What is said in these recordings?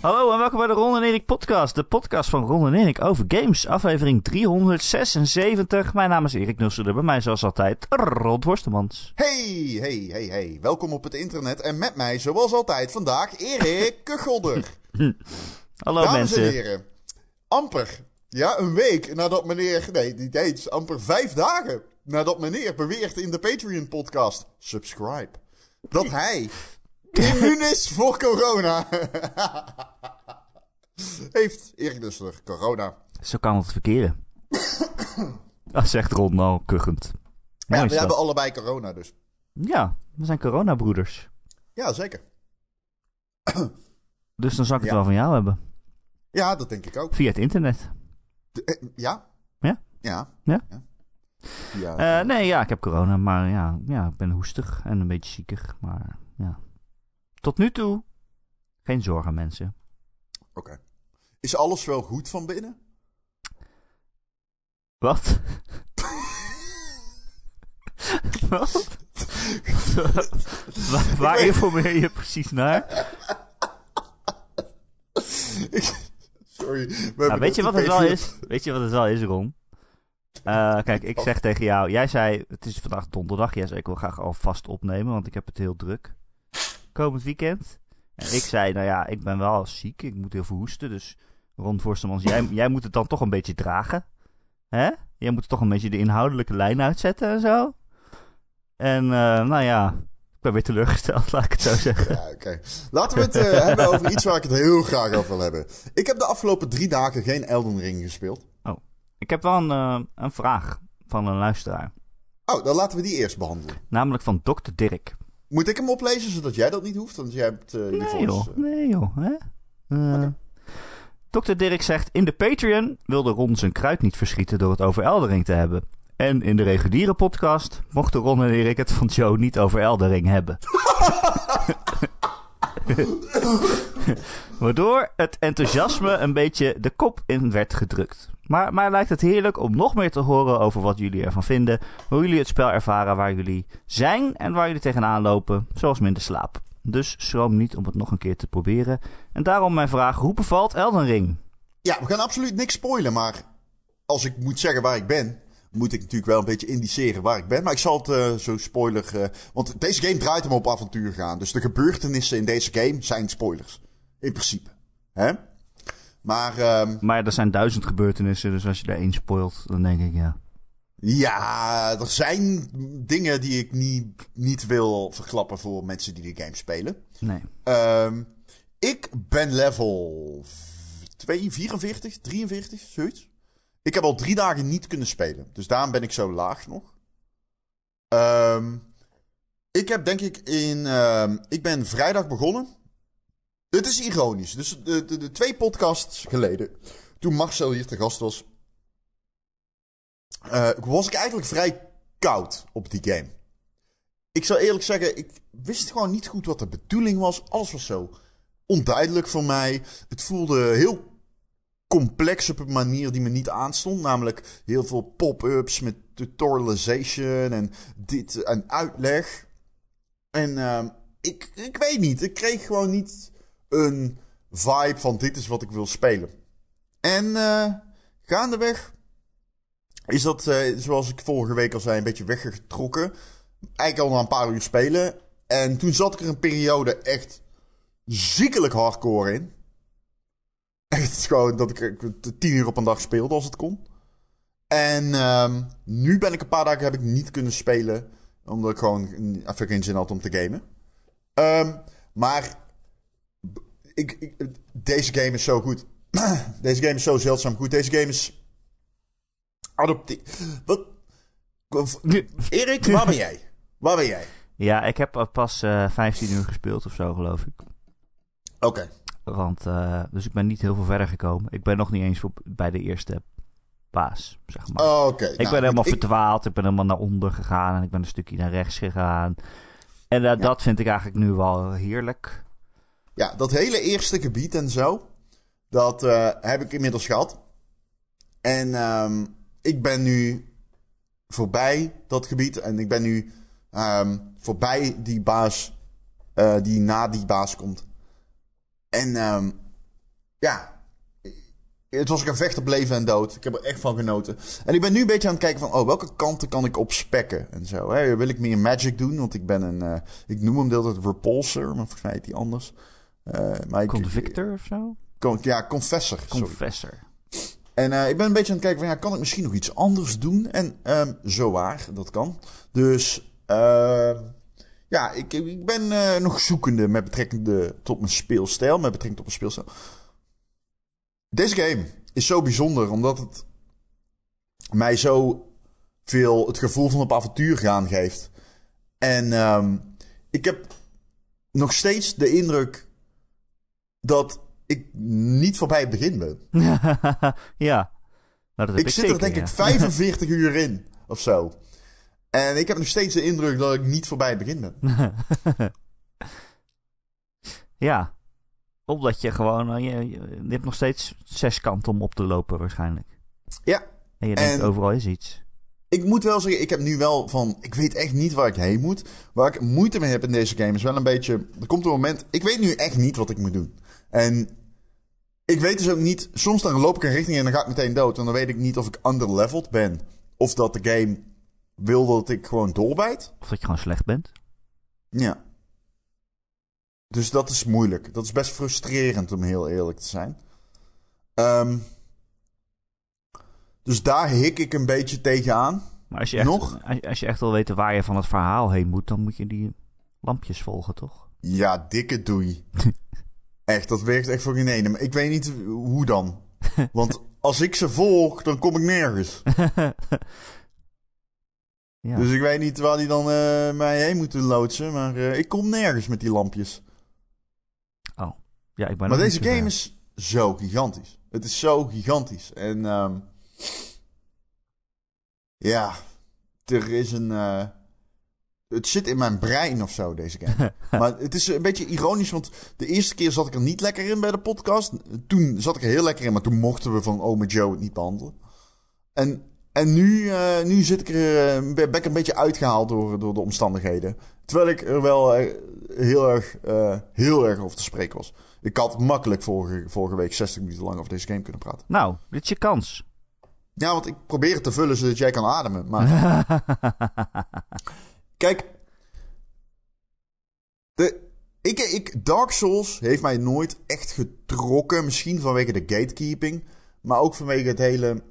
Hallo en welkom bij de Ron en Erik podcast. De podcast van Ron en Erik over games. Aflevering 376. Mijn naam is Erik Nusselder. Bij mij zoals altijd Rond Worstemans. Hey, hey, hey, hey. Welkom op het internet. En met mij, zoals altijd, vandaag Erik Kuchelder. Hallo Dames mensen. en heren. Amper, ja, een week nadat meneer... Nee, niet eens. Amper vijf dagen nadat meneer beweert in de Patreon-podcast... Subscribe. Dat hij immuun is voor corona. Heeft Erik Nusselder corona. Zo kan het verkeren. Dat zegt Ron al kuchend. Ja, we hebben allebei corona dus. Ja, we zijn coronabroeders. Ja, zeker. Dus dan zal ik het Ja. wel van jou hebben. Ja, dat denk ik ook. Via het internet. De- eh, ja? Ja? Ja. Ja? Ja. Eh, nee, ja, ik heb corona, maar ja, ja, ik ben hoestig en een beetje ziekig. Maar ja, tot nu toe geen zorgen mensen. Oké. Is alles wel goed van binnen? Wat? Wat? waar, waar informeer je precies naar? Sorry. Nou, weet je wat het wel is? Weet je wat het wel is, Ron? Eh, kijk, ik zeg tegen jou, jij zei, het is vandaag donderdag. Jij zei, ik wil graag alvast opnemen, want ik heb het heel druk. Komend weekend. En ik zei, nou ja, ik ben wel ziek, ik moet heel veel hoesten. Dus Ron Forstemans, jij, jij moet het dan toch een beetje dragen. Hè? Jij moet toch een beetje de inhoudelijke lijn uitzetten en zo. En, eh, nou ja, ik ben weer teleurgesteld, laat ik het zo zeggen. Ja, oké. Laten we het eh, hebben over iets waar ik het heel graag over wil hebben. Ik heb de afgelopen drie dagen geen Elden Ring gespeeld. Ik heb wel een, eh, een vraag van een luisteraar. Oh, dan laten we die eerst behandelen. Namelijk van Dr. Dirk. Moet ik hem oplezen, zodat jij dat niet hoeft? Want jij hebt je Nee joh, eh, nee joh. Hè? Eh, Dr. Dirk zegt, in de Patreon wilde Ron zijn kruid niet verschieten door het over Eldering te hebben. En in de reguliere podcast mochten Ron en Erik het van Joe niet over Eldering hebben. Waardoor het enthousiasme een beetje de kop in werd gedrukt. Maar mij lijkt het heerlijk om nog meer te horen over wat jullie ervan vinden. Hoe jullie het spel ervaren waar jullie zijn en waar jullie tegenaan lopen. Zoals minder slaap. Dus schroom niet om het nog een keer te proberen. En daarom mijn vraag, hoe bevalt Elden Ring? Ja, we gaan absoluut niks spoilen, maar als ik moet zeggen waar ik ben, moet ik natuurlijk wel een beetje indiceren waar ik ben. Maar ik zal het eh, zo spoiler... eh, want deze game draait om op avontuur gaan. Dus de gebeurtenissen in deze game zijn spoilers. In principe. Hè? Maar ehm, Maar er zijn duizend gebeurtenissen, dus als je er één spoilt, dan denk ik ja. ja, er zijn dingen die ik niet, niet wil verklappen voor mensen die de game spelen. Nee. Ehm, ik ben level 2, 44, 43, zoiets. Ik heb al drie dagen niet kunnen spelen. Dus daarom ben ik zo laag nog. Ehm, ik heb denk ik in... ik ben vrijdag begonnen. Het is ironisch. Dus de, de, de twee podcasts geleden, toen Marcel hier te gast was... eh, was ik eigenlijk vrij koud op die game. Ik zal eerlijk zeggen, ik wist gewoon niet goed wat de bedoeling was. Alles was zo onduidelijk voor mij. Het voelde heel complex op een manier die me niet aanstond. Namelijk heel veel pop-ups met tutorialization en dit en uitleg. En ehm, ik, ik weet niet, ik kreeg gewoon niet een vibe van dit is wat ik wil spelen. En eh, gaandeweg is dat, eh, zoals ik vorige week al zei, een beetje weggetrokken. Eigenlijk al na een paar uur spelen. En toen zat ik er een periode echt ziekelijk hardcore in. Echt gewoon dat ik tien uur op een dag speelde als het kon. En ehm, nu ben ik een paar dagen heb ik niet kunnen spelen. Omdat ik gewoon even geen zin had om te gamen. Ehm, maar ik, ik, deze game is zo goed. deze game is zo zeldzaam goed. Deze game is adoptief. Wat? Erik, waar ben jij? Waar ben jij? Ja, ik heb pas eh 15 uur gespeeld of zo, geloof ik. Oké. Want, eh, dus ik ben niet heel veel verder gekomen. Ik ben nog niet eens voor, bij de eerste paas, zeg maar. Oh, Oké. ik nou, ben helemaal ik- verdwaald. Ik ben helemaal naar onder gegaan. En ik ben een stukje naar rechts gegaan. En eh, dat vind ik eigenlijk nu wel heerlijk. Ja, dat hele eerste gebied en zo. Dat eh, heb ik inmiddels gehad. En ehm, ik ben nu voorbij dat gebied. En ik ben nu ehm, voorbij die baas. eh, die na die baas komt. En ehm, ja, het was ook een vecht op leven en dood. Ik heb er echt van genoten. En ik ben nu een beetje aan het kijken van, oh, welke kanten kan ik opspekken en zo. Hè? Wil ik meer magic doen? Want ik ben een, uh, ik noem hem de hele repulsor, maar volgens die anders. Uh, maar Convictor of zo? Con, ja, confessor. Confessor. En uh, ik ben een beetje aan het kijken van, ja, kan ik misschien nog iets anders doen? En um, zo waar, dat kan. Dus, uh, ja, ik, ik ben nog zoekende met betrekking tot mijn speelstijl. Met betrekking tot mijn speelstijl. Deze game is zo bijzonder omdat het mij zo veel het gevoel van op avontuur gaan geeft. En um, ik heb nog steeds de indruk dat ik niet voorbij het begin ben. ja. Nou, dat ik, ik zit er denk ik 45 uur in of zo. En ik heb nog steeds de indruk dat ik niet voorbij het begin ben. ja omdat je gewoon, uh, je, je, hebt nog steeds zes kanten om op te lopen waarschijnlijk. Ja. En je denkt overal is iets. Ik moet wel zeggen, ik heb nu wel van, ik weet echt niet waar ik heen moet. Waar ik moeite mee heb in deze game is wel een beetje, er komt een moment, ik weet nu echt niet wat ik moet doen. En ik weet dus ook niet, soms dan loop ik een richting en dan ga ik meteen dood. En dan weet ik niet of ik underleveled ben. Of dat de game wil dat ik gewoon doorbijt. Of dat je gewoon slecht bent. Ja. Dus dat is moeilijk. Dat is best frustrerend om heel eerlijk te zijn. Um, dus daar hik ik een beetje tegenaan. Maar als je, echt, Nog? Als, je echt wil weten waar je van het verhaal heen moet, dan moet je die lampjes volgen, toch? Ja, dikke doei. echt, dat werkt echt voor geen ene. Maar ik weet niet hoe dan. Want als ik ze volg, dan kom ik nergens. ja. Dus ik weet niet waar die dan uh, mij heen moeten loodsen. Maar uh, ik kom nergens met die lampjes. Ja, ik ben maar deze game is zo gigantisch. Het is zo gigantisch. En um, ja, er is een. Uh, het zit in mijn brein of zo, deze game. maar het is een beetje ironisch, want de eerste keer zat ik er niet lekker in bij de podcast. Toen zat ik er heel lekker in, maar toen mochten we van Ome Joe het niet behandelen. En, en nu, uh, nu zit ik er, uh, ben ik een beetje uitgehaald door, door de omstandigheden. Terwijl ik er wel heel erg, heel erg over te spreken was. Ik had makkelijk vorige, vorige week 60 minuten lang over deze game kunnen praten. Nou, dit is je kans. Ja, want ik probeer het te vullen zodat jij kan ademen. Maar. Kijk. De, ik, ik, Dark Souls heeft mij nooit echt getrokken. Misschien vanwege de gatekeeping. Maar ook vanwege het hele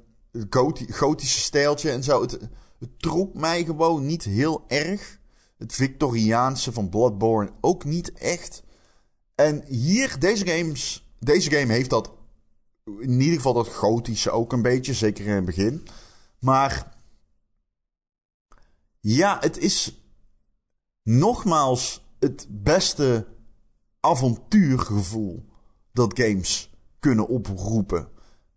gotische stijltje en zo. Het, het trok mij gewoon niet heel erg. Het Victoriaanse van Bloodborne ook niet echt. En hier, deze, games, deze game heeft dat in ieder geval dat gotische ook een beetje, zeker in het begin. Maar ja, het is nogmaals het beste avontuurgevoel dat games kunnen oproepen.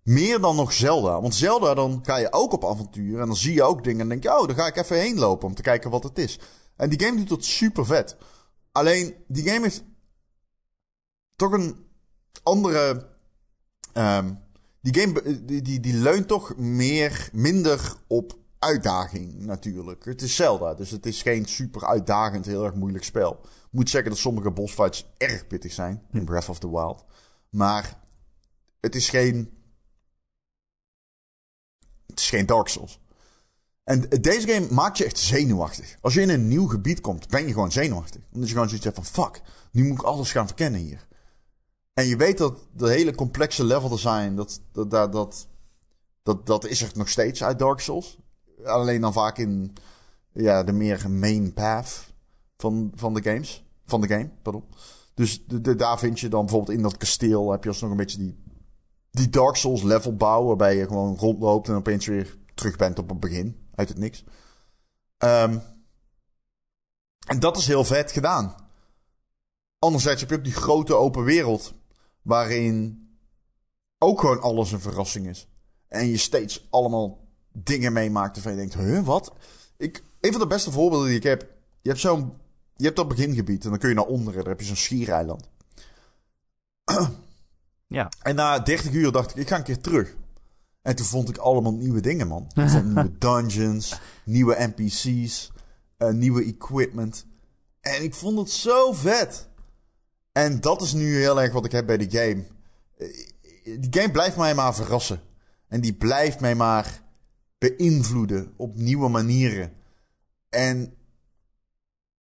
Meer dan nog Zelda. Want Zelda, dan ga je ook op avontuur. En dan zie je ook dingen. En denk je, oh, dan ga ik even heen lopen om te kijken wat het is. En die game doet dat super vet. Alleen, die game heeft toch een andere. Um, die game die, die, die leunt toch meer, minder op uitdaging natuurlijk. Het is Zelda, dus het is geen super uitdagend, heel erg moeilijk spel. Moet zeggen dat sommige bossfights erg pittig zijn in Breath of the Wild. Maar het is geen. Het is geen Dark Souls. En deze game maakt je echt zenuwachtig. Als je in een nieuw gebied komt, ben je gewoon zenuwachtig. Omdat je gewoon zoiets hebt van: fuck, nu moet ik alles gaan verkennen hier. En je weet dat de hele complexe level design, dat, dat, dat, dat, dat, dat is er nog steeds uit Dark Souls. Alleen dan vaak in ja, de meer main path van, van de games. Van de game, pardon. Dus de, daar vind je dan bijvoorbeeld in dat kasteel heb je alsnog een beetje die, die Dark Souls level bouw. Waarbij je gewoon rondloopt en opeens weer terug bent op het begin. Uit het niks. Um, en dat is heel vet gedaan. Anderzijds heb je ook die grote open wereld. Waarin ook gewoon alles een verrassing is. En je steeds allemaal dingen meemaakt waarvan je denkt, huh, wat? Ik, een van de beste voorbeelden die ik heb. Je hebt zo'n... Je hebt dat begingebied en dan kun je naar onderen. Daar heb je zo'n schiereiland. Ja. En na 30 uur dacht ik, ik ga een keer terug. En toen vond ik allemaal nieuwe dingen, man. nieuwe dungeons, nieuwe NPC's, uh, eh, nieuwe equipment. En ik vond het zo vet. En dat is nu heel erg wat ik heb bij die game. die game blijft mij maar verrassen. En die blijft mij maar beïnvloeden op nieuwe manieren. En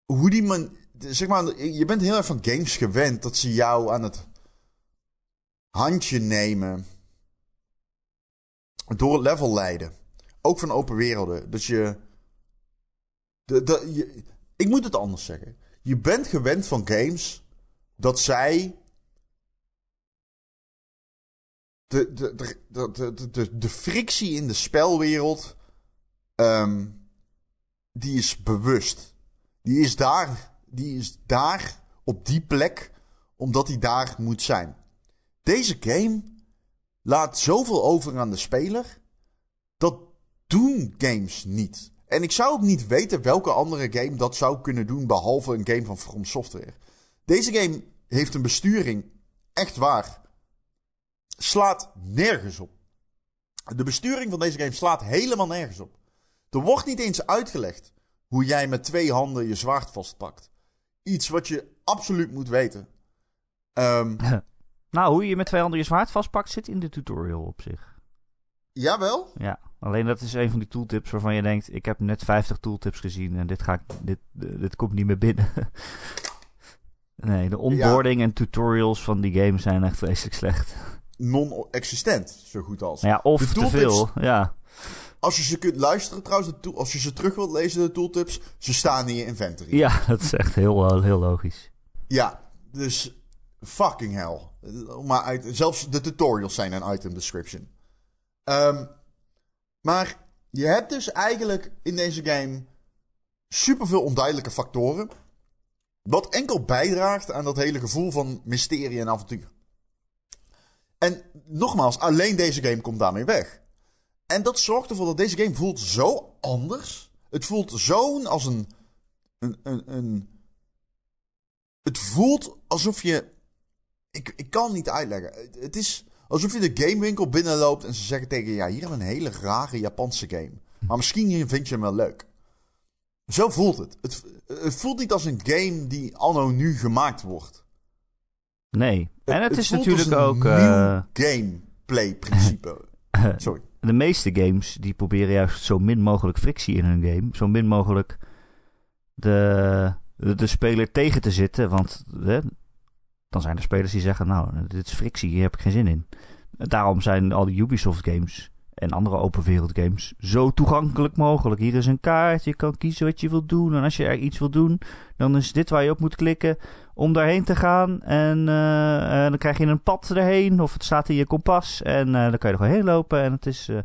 hoe die man. Zeg maar, je bent heel erg van games gewend dat ze jou aan het handje nemen. Door level leiden. Ook van open werelden. Dat je. De, de, je ik moet het anders zeggen. Je bent gewend van games dat zij de, de, de, de, de, de, frictie in de spelwereld, um, die is bewust. Die is daar, die is daar op die plek, omdat die daar moet zijn. Deze game laat zoveel over aan de speler. Dat doen games niet. En ik zou ook niet weten welke andere game dat zou kunnen doen, behalve een game van From Software. Deze game heeft een besturing, echt waar, slaat nergens op. De besturing van deze game slaat helemaal nergens op. Er wordt niet eens uitgelegd hoe jij met twee handen je zwaard vastpakt. Iets wat je absoluut moet weten. Um, nou, hoe je met twee handen je zwaard vastpakt zit in de tutorial op zich. Jawel? Ja, alleen dat is een van die tooltips waarvan je denkt... ik heb net 50 tooltips gezien en dit, ga ik, dit, dit komt niet meer binnen. nee, de onboarding en tutorials van die game zijn echt vreselijk slecht non-existent, zo goed als. Ja, of te veel, ja. Als je ze kunt luisteren trouwens, als je ze terug wilt lezen, de tooltips, ze staan in je inventory. Ja, dat is echt heel, heel logisch. Ja, dus fucking hell. Maar uit, zelfs de tutorials zijn een item description. Um, maar je hebt dus eigenlijk in deze game superveel onduidelijke factoren. Wat enkel bijdraagt aan dat hele gevoel van mysterie en avontuur. En nogmaals, alleen deze game komt daarmee weg. En dat zorgt ervoor dat deze game voelt zo anders. Het voelt zo als een, een, een, een het voelt alsof je. Ik, ik kan het niet uitleggen. Het is alsof je de gamewinkel binnenloopt en ze zeggen tegen je: Ja, hier hebben we een hele rare Japanse game. Maar misschien vind je hem wel leuk. Zo voelt het. het. Het voelt niet als een game die anno nu gemaakt wordt. Nee. En het, is natuurlijk ook. Uh, gameplay principe. Sorry. De meeste games die proberen juist zo min mogelijk frictie in hun game. Zo min mogelijk de, de, speler tegen te zitten. Want hè, dan zijn er spelers die zeggen: Nou, dit is frictie, hier heb ik geen zin in. Daarom zijn al die Ubisoft games en andere open wereld games zo toegankelijk mogelijk. Hier is een kaart, je kan kiezen wat je wilt doen. En als je er iets wilt doen, dan is dit waar je op moet klikken om daarheen te gaan. En uh, dan krijg je een pad erheen, of het staat in je kompas. En uh, dan kan je er gewoon heen lopen. En het is uh,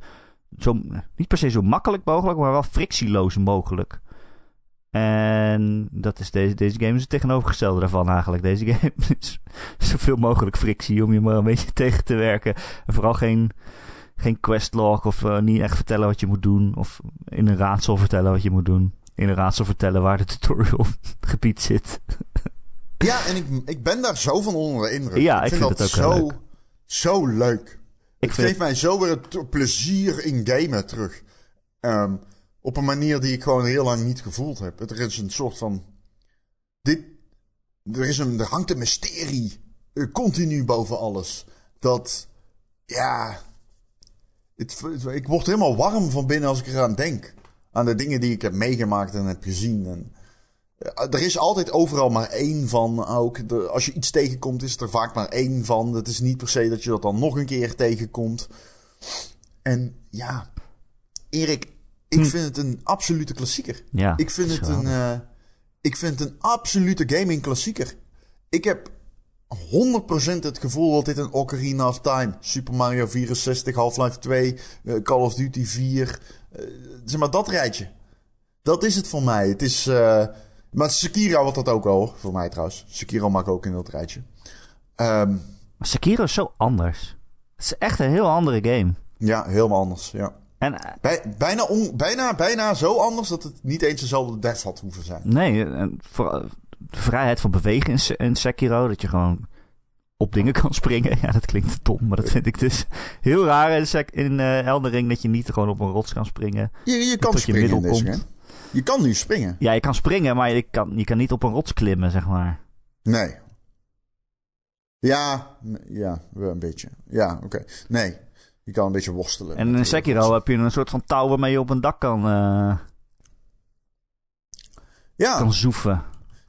zo, niet per se zo makkelijk mogelijk, maar wel frictieloos mogelijk. En dat is deze, deze game is het tegenovergestelde daarvan eigenlijk. Deze game is zoveel mogelijk frictie om je maar een beetje tegen te werken. En vooral geen geen questlog of uh, niet echt vertellen wat je moet doen. Of in een raadsel vertellen wat je moet doen. In een raadsel vertellen waar de tutorial gebied zit. ja, en ik, ik ben daar zo van onder de indruk. Ja, ik, vind, vind dat ook zo, leuk. zo leuk. Ik het vind... geeft mij zo weer het plezier in gamen terug. Um, op een manier die ik gewoon heel lang niet gevoeld heb. Er is een soort van. Dit. Er, is een, er hangt een mysterie. Uh, continu boven alles. Dat. Ja ik word helemaal warm van binnen als ik eraan denk. Aan de dingen die ik heb meegemaakt en heb gezien. En, eh, er is altijd overal maar één van. Ook de, als je iets tegenkomt, is er vaak maar één van. Het is niet per se dat je dat dan nog een keer tegenkomt. En ja, Erik, ik hm. vind het een absolute klassieker. Ja, ik vind het een. Uh, ik vind het een absolute gaming klassieker. Ik heb 100% het gevoel dat dit een Ocarina of Time, Super Mario 64, Half-Life 2, uh, eh, Call of Duty 4, uh, eh, zeg maar dat rijtje. Dat is het voor mij. Het is, uh, maar Sekiro wordt dat ook al, voor mij trouwens. Sekiro mag ook in dat rijtje. Um, maar Sekiro is zo anders. Het is echt een heel andere game. Ja, helemaal anders, ja. En, Bij, bijna, on, bijna, bijna zo anders dat het niet eens dezelfde death had hoeven zijn. Nee, en voor, de vrijheid van bewegen in, in Sekiro. Dat je gewoon op dingen kan springen. Ja, dat klinkt dom, maar dat vind ik dus heel raar in, Sek in uh, Eldering. Dat je niet gewoon op een rots kan springen. Je, je kan springen je, komt. je kan nu springen. Ja, je kan springen, maar je kan, je kan niet op een rots klimmen, zeg maar. Nee. Ja, ja, een beetje. Ja, oké. Nee, je kan een beetje worstelen. En in Sekiro heb je een soort van touw waarmee je op een dak kan, eh, Ja, kan zoeven.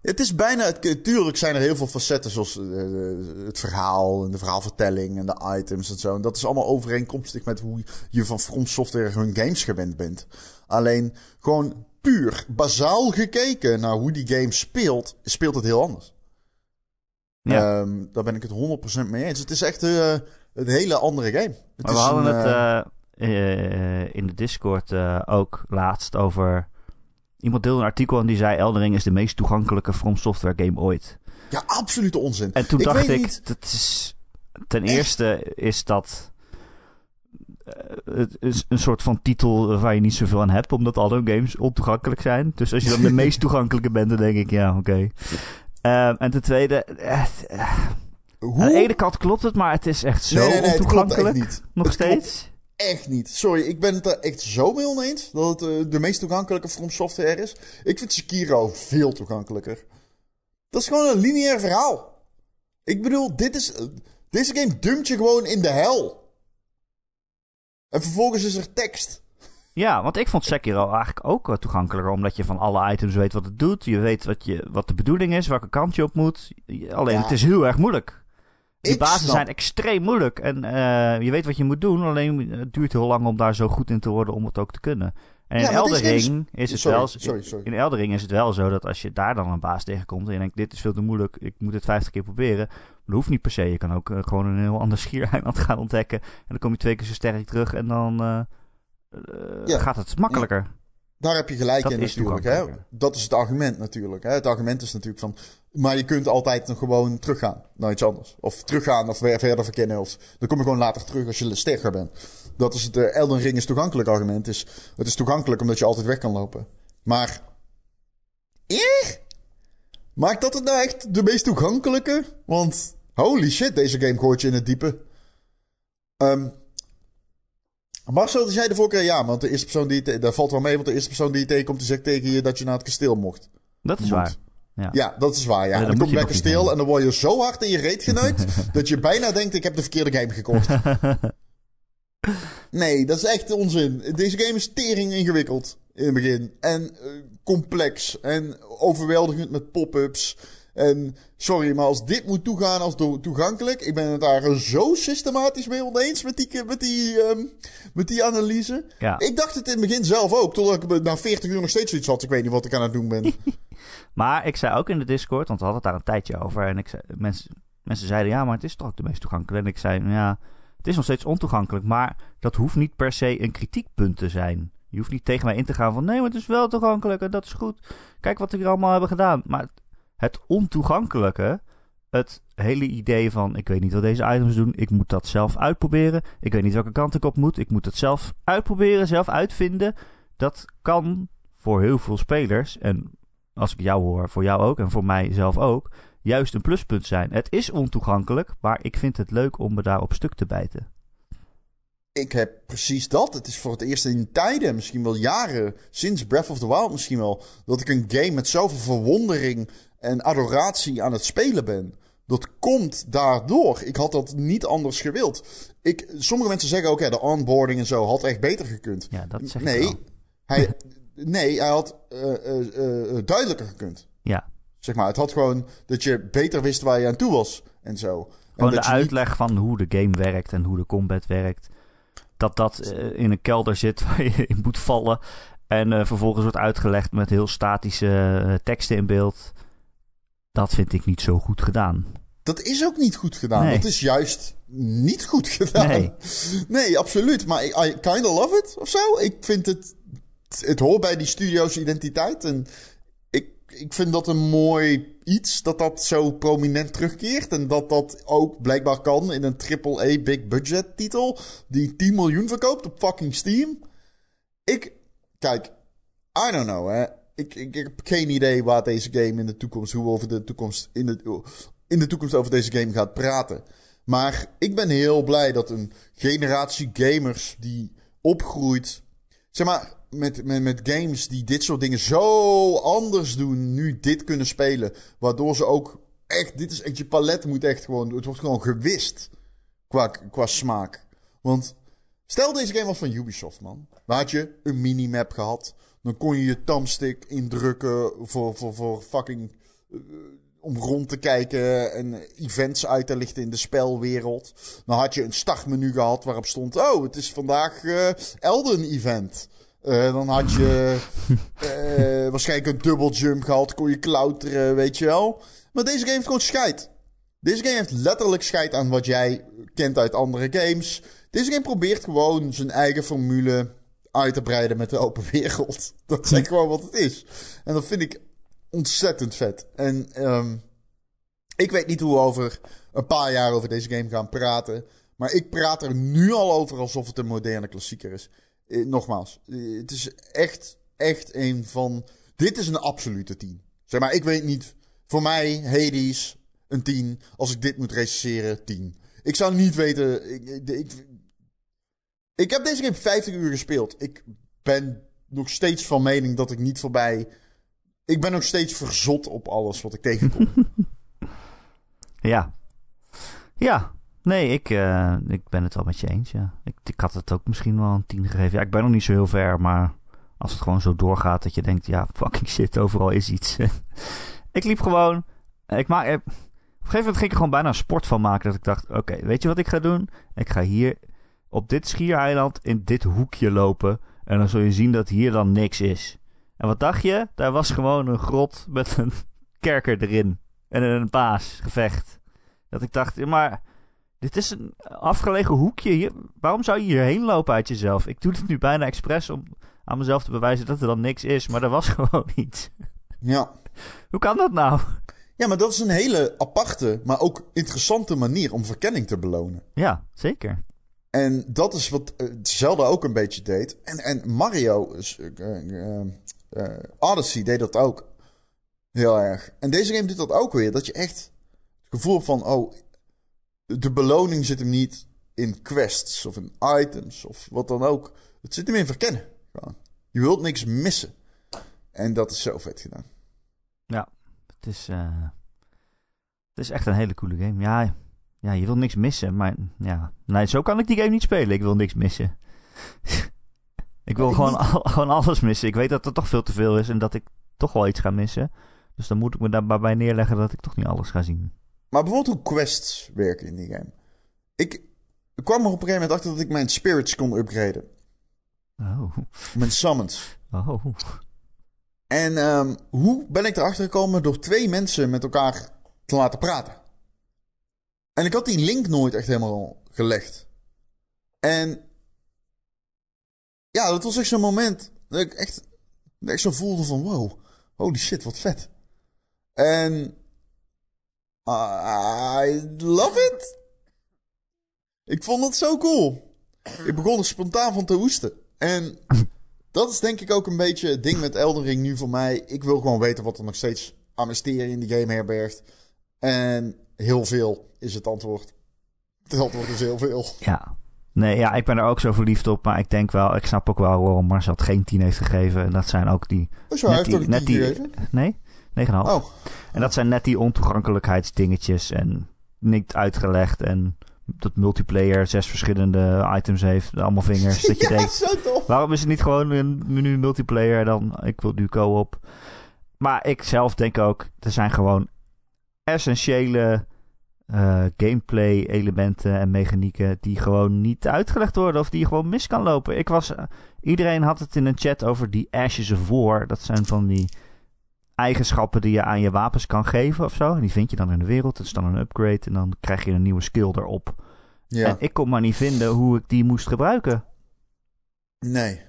Het is bijna... Het, tuurlijk zijn er heel veel facetten, zoals eh, eh, het verhaal en de verhaalvertelling en de items en zo. En dat is allemaal overeenkomstig met hoe je van From Software hun games gewend bent. Alleen gewoon puur, bazaal gekeken naar hoe die game speelt, speelt het heel anders. Ja. Ehm, daar ben ik het 100% mee eens. Het is echt eh, een hele andere game. Het Maar we hadden een, het eh, eh, eh, in de Discord eh, ook laatst over... Iemand deelde een artikel en die zei... Eldering is de meest toegankelijke From Software game ooit. ja, absolute onzin. En toen Ik dacht ik... niet- Dat is, ten Echt? eerste is dat... eh, het is een soort van titel waar je niet zoveel aan hebt, omdat al hun games ontoegankelijk zijn. Dus als je dan de meest toegankelijke bent, dan denk ik, ja, oké. Ehm, en ten tweede, eh, Hoe? aan de ene kant klopt het, maar het is echt zo nee, nee, nee, het klopt echt ontoegankelijk. niet. Nog Het klopt steeds. Echt niet. Sorry, ik ben het er echt zo mee oneens dat het eh, de meest toegankelijke From Software is. Ik vind Sekiro veel toegankelijker. Dat is gewoon een lineair verhaal. Ik bedoel, dit is, eh, deze game dumpt je gewoon in de hel. En vervolgens is er tekst. Ja, want ik vond Sekiro eigenlijk ook wel toegankelijker, omdat je van alle items weet wat het doet. Je weet wat, je, wat de bedoeling is, welke kant je op moet. Alleen Ja. het is heel erg moeilijk. Die bazen snap- zijn extreem moeilijk. En eh, je weet wat je moet doen, alleen het duurt heel lang om daar zo goed in te worden om het ook te kunnen. En Ja, in is- Eldering is het Sorry, wel... sorry, sorry. In Eldering is het wel zo dat als je daar dan een baas tegenkomt en je denkt, dit is veel te moeilijk, ik moet het 50 keer proberen. Dat hoeft niet per se. Je kan ook eh, gewoon een heel ander schiereiland gaan ontdekken. En dan kom je twee keer zo sterk terug en dan eh, eh, Ja. gaat het makkelijker. Daar heb je gelijk Dat in natuurlijk. Hè? Dat is het argument natuurlijk. Hè? Het argument is natuurlijk van... Maar je kunt altijd nog gewoon teruggaan naar iets anders. Of teruggaan of weer verder verkennen. Of dan kom je gewoon later terug als je sterker bent. Dat is het uh, Elden Ring is toegankelijk argument. Het is, het is toegankelijk omdat je altijd weg kan lopen. Maar... Eh? Maakt dat het nou echt de meest toegankelijke? Want holy shit, deze game gooit je in het diepe. Ehm Marcel, die zei de vorige keer ja, want de eerste persoon die je dat valt wel mee, want de eerste persoon die je tegenkomt, die zegt tegen je dat je naar het kasteel mocht. Dat is Moet. waar. Ja. Ja, dat is waar, ja. Dan en dan moet kom je bij kasteel en dan word je zo hard in je reet geneukt dat je bijna denkt, ik heb de verkeerde game gekocht. nee, dat is echt onzin. Deze game is tering ingewikkeld in het begin. En eh, complex en overweldigend met pop-ups. En sorry, maar als dit moet toegaan als toegankelijk, ik ben het daar zo systematisch mee oneens met die, met die, ehm, met die analyse. Ja. Ik dacht het in het begin zelf ook, totdat ik na 40 uur nog steeds zoiets had. Ik weet niet wat ik aan het doen ben. Maar ik zei ook in de Discord, want we hadden het daar een tijdje over. En ik zei, mensen, mensen zeiden ja, maar het is toch ook de meest toegankelijk. En ik zei, ja, het is nog steeds ontoegankelijk. Maar dat hoeft niet per se een kritiekpunt te zijn. Je hoeft niet tegen mij in te gaan van nee, maar het is wel toegankelijk en dat is goed. Kijk wat we hier allemaal hebben gedaan. Maar het ontoegankelijke, het hele idee van ik weet niet wat deze items doen, ik moet dat zelf uitproberen. Ik weet niet welke kant ik op moet, ik moet het zelf uitproberen, zelf uitvinden. Dat kan voor heel veel spelers, en als ik jou hoor, voor jou ook en voor mij zelf ook, juist een pluspunt zijn. Het is ontoegankelijk, maar ik vind het leuk om me daar op stuk te bijten. Ik heb precies dat. Het is voor het eerst in tijden, misschien wel jaren, sinds Breath of the Wild misschien wel, dat ik een game met zoveel verwondering en adoratie aan het spelen ben. Dat komt daardoor. Ik had dat niet anders gewild. Ik, sommige mensen zeggen ook, ja, de onboarding en zo had echt beter gekund. Ja, dat zeg ik nee, hij, nee, hij had eh, eh, eh, duidelijker gekund. Ja, Zeg maar, het had gewoon dat je beter wist waar je aan toe was en zo. En gewoon de je niet- uitleg van hoe de game werkt en hoe de combat werkt. Dat dat eh, in een kelder zit waar je in moet vallen. En eh, vervolgens wordt uitgelegd met heel statische eh, teksten in beeld. Dat vind ik niet zo goed gedaan. Dat is ook niet goed gedaan. Nee. Dat is juist niet goed gedaan. Nee. Nee, absoluut. Maar I, I kinda love it of zo. Ik vind het... Het hoort bij die studio's identiteit. En ik, vind dat een mooi iets dat dat zo prominent terugkeert. En dat dat ook blijkbaar kan in een AAA big budget titel. Die 10 miljoen verkoopt op fucking Steam. Ik... Kijk, I don't know, hè. Ik, ik, heb geen idee waar deze game in de toekomst... Hoe over de toekomst... In de, in de toekomst over deze game gaat praten. Maar ik ben heel blij dat een generatie gamers die opgroeit. Zeg maar, met, met, games die dit soort dingen zo anders doen, nu dit kunnen spelen. Waardoor ze ook echt, dit is echt, je palet moet echt gewoon, het wordt gewoon gewist qua, qua smaak. Want stel deze game was van Ubisoft, man. Dan had je een minimap gehad. Dan kon je je thumbstick indrukken voor, voor, voor fucking... Uh, om rond te kijken en events uit te lichten in de spelwereld. Dan had je een startmenu gehad waarop stond... Oh, het is vandaag uh, Elden Event. Uh, dan had je uh, waarschijnlijk een double jump gehad. Kon je klauteren, weet je wel. Maar deze game heeft gewoon scheid. Deze game heeft letterlijk scheid aan wat jij kent uit andere games. Deze game probeert gewoon zijn eigen formule uit te breiden met de open wereld. Dat is echt gewoon wat het is. En dat vind ik ontzettend vet. En um, ik weet niet hoe we over een paar jaar over deze game gaan praten. Maar ik praat er nu al over alsof het een moderne klassieker is. Eh, nogmaals, eh, het is echt, echt een van. Dit is een absolute 10. Zeg maar, ik weet niet. Voor mij, Hades, een 10. Als ik dit moet recenseren, 10. Ik zou niet weten. Ik, ik, ik heb deze game 50 uur gespeeld. Ik ben nog steeds van mening dat ik niet voorbij. Ik ben nog steeds verzot op alles wat ik tegenkom. ja. Ja. Nee, ik, uh, ik ben het wel met je eens, ja. Ik, ik had het ook misschien wel een 10 gegeven. Ja, ik ben nog niet zo heel ver, maar als het gewoon zo doorgaat dat je denkt, ja, fucking shit, overal is iets. ik liep gewoon. Ik maak. Op een gegeven moment ging ik er gewoon bijna een sport van maken. Dat ik dacht, oké, weet je wat ik ga doen? Ik ga hier op dit schiereiland in dit hoekje lopen. En dan zul je zien dat hier dan niks is. En wat dacht je? Daar was gewoon een grot met een kerker erin. En een paasgevecht. Dat ik dacht, maar dit is een afgelegen hoekje. Hier, waarom zou je hierheen lopen uit jezelf? Ik doe het nu bijna expres om aan mezelf te bewijzen dat er dan niks is. Maar er was gewoon iets. Ja. Hoe kan dat nou? Ja, maar dat is een hele aparte, maar ook interessante manier om verkenning te belonen. Ja, zeker. En dat is wat uh, Zelda ook een beetje deed. En, en Mario, uh, uh, Odyssey deed dat ook heel erg. En deze game doet dat ook weer. Dat je echt het gevoel van, oh, de beloning zit hem niet in quests of in items of wat dan ook. Het zit hem in verkennen. Gewoon. Je wilt niks missen. En dat is zo vet gedaan. Ja, het is, uh, het is echt een hele coole game. Ja, ja, je wil niks missen, maar ja. Nee, zo kan ik die game niet spelen. Ik wil niks missen. ik wil gewoon, al, gewoon alles missen. Ik weet dat er toch veel te veel is en dat ik toch wel iets ga missen. Dus dan moet ik me daar bij neerleggen dat ik toch niet alles ga zien. Maar bijvoorbeeld hoe quests werken in die game. Ik kwam er op een gegeven moment achter dat ik mijn spirits kon upgraden. Oh. Mijn summons. Oh. En um, hoe ben ik erachter gekomen? Door twee mensen met elkaar te laten praten. En ik had die link nooit echt helemaal gelegd. En ja, dat was echt zo'n moment dat ik echt, dat ik zo voelde van wow, holy shit, wat vet. En I love it. Ik vond het zo cool. Ik begon er spontaan van te hoesten. En dat is denk ik ook een beetje het ding met Elden Ring nu voor mij. Ik wil gewoon weten wat er nog steeds aan mysterie in die game herbergt. En heel veel is het antwoord. Het antwoord is heel veel. Ja. Nee, ja, ik ben er ook zo verliefd op. Maar ik denk wel, ik snap ook wel waarom Marcel het geen 10 heeft gegeven. En dat zijn ook die... Oh, zo, hij heeft ook net die, gegeven? Nee, 9,5. Oh. En dat zijn net die ontoegankelijkheidsdingetjes en niet uitgelegd en dat multiplayer zes verschillende items heeft, allemaal vingers. Dat je ja, denkt, zo tof. waarom is het niet gewoon een menu multiplayer dan ik wil nu co-op. Maar ik zelf denk ook, er zijn gewoon essentiële uh, gameplay elementen en mechanieken die gewoon niet uitgelegd worden of die je gewoon mis kan lopen. Ik was, uh, iedereen had het in een chat over die Ashes of War. Dat zijn van die eigenschappen die je aan je wapens kan geven of zo. En die vind je dan in de wereld. Dat is dan een upgrade en dan krijg je een nieuwe skill erop. Ja. En ik kon maar niet vinden hoe ik die moest gebruiken. Nee.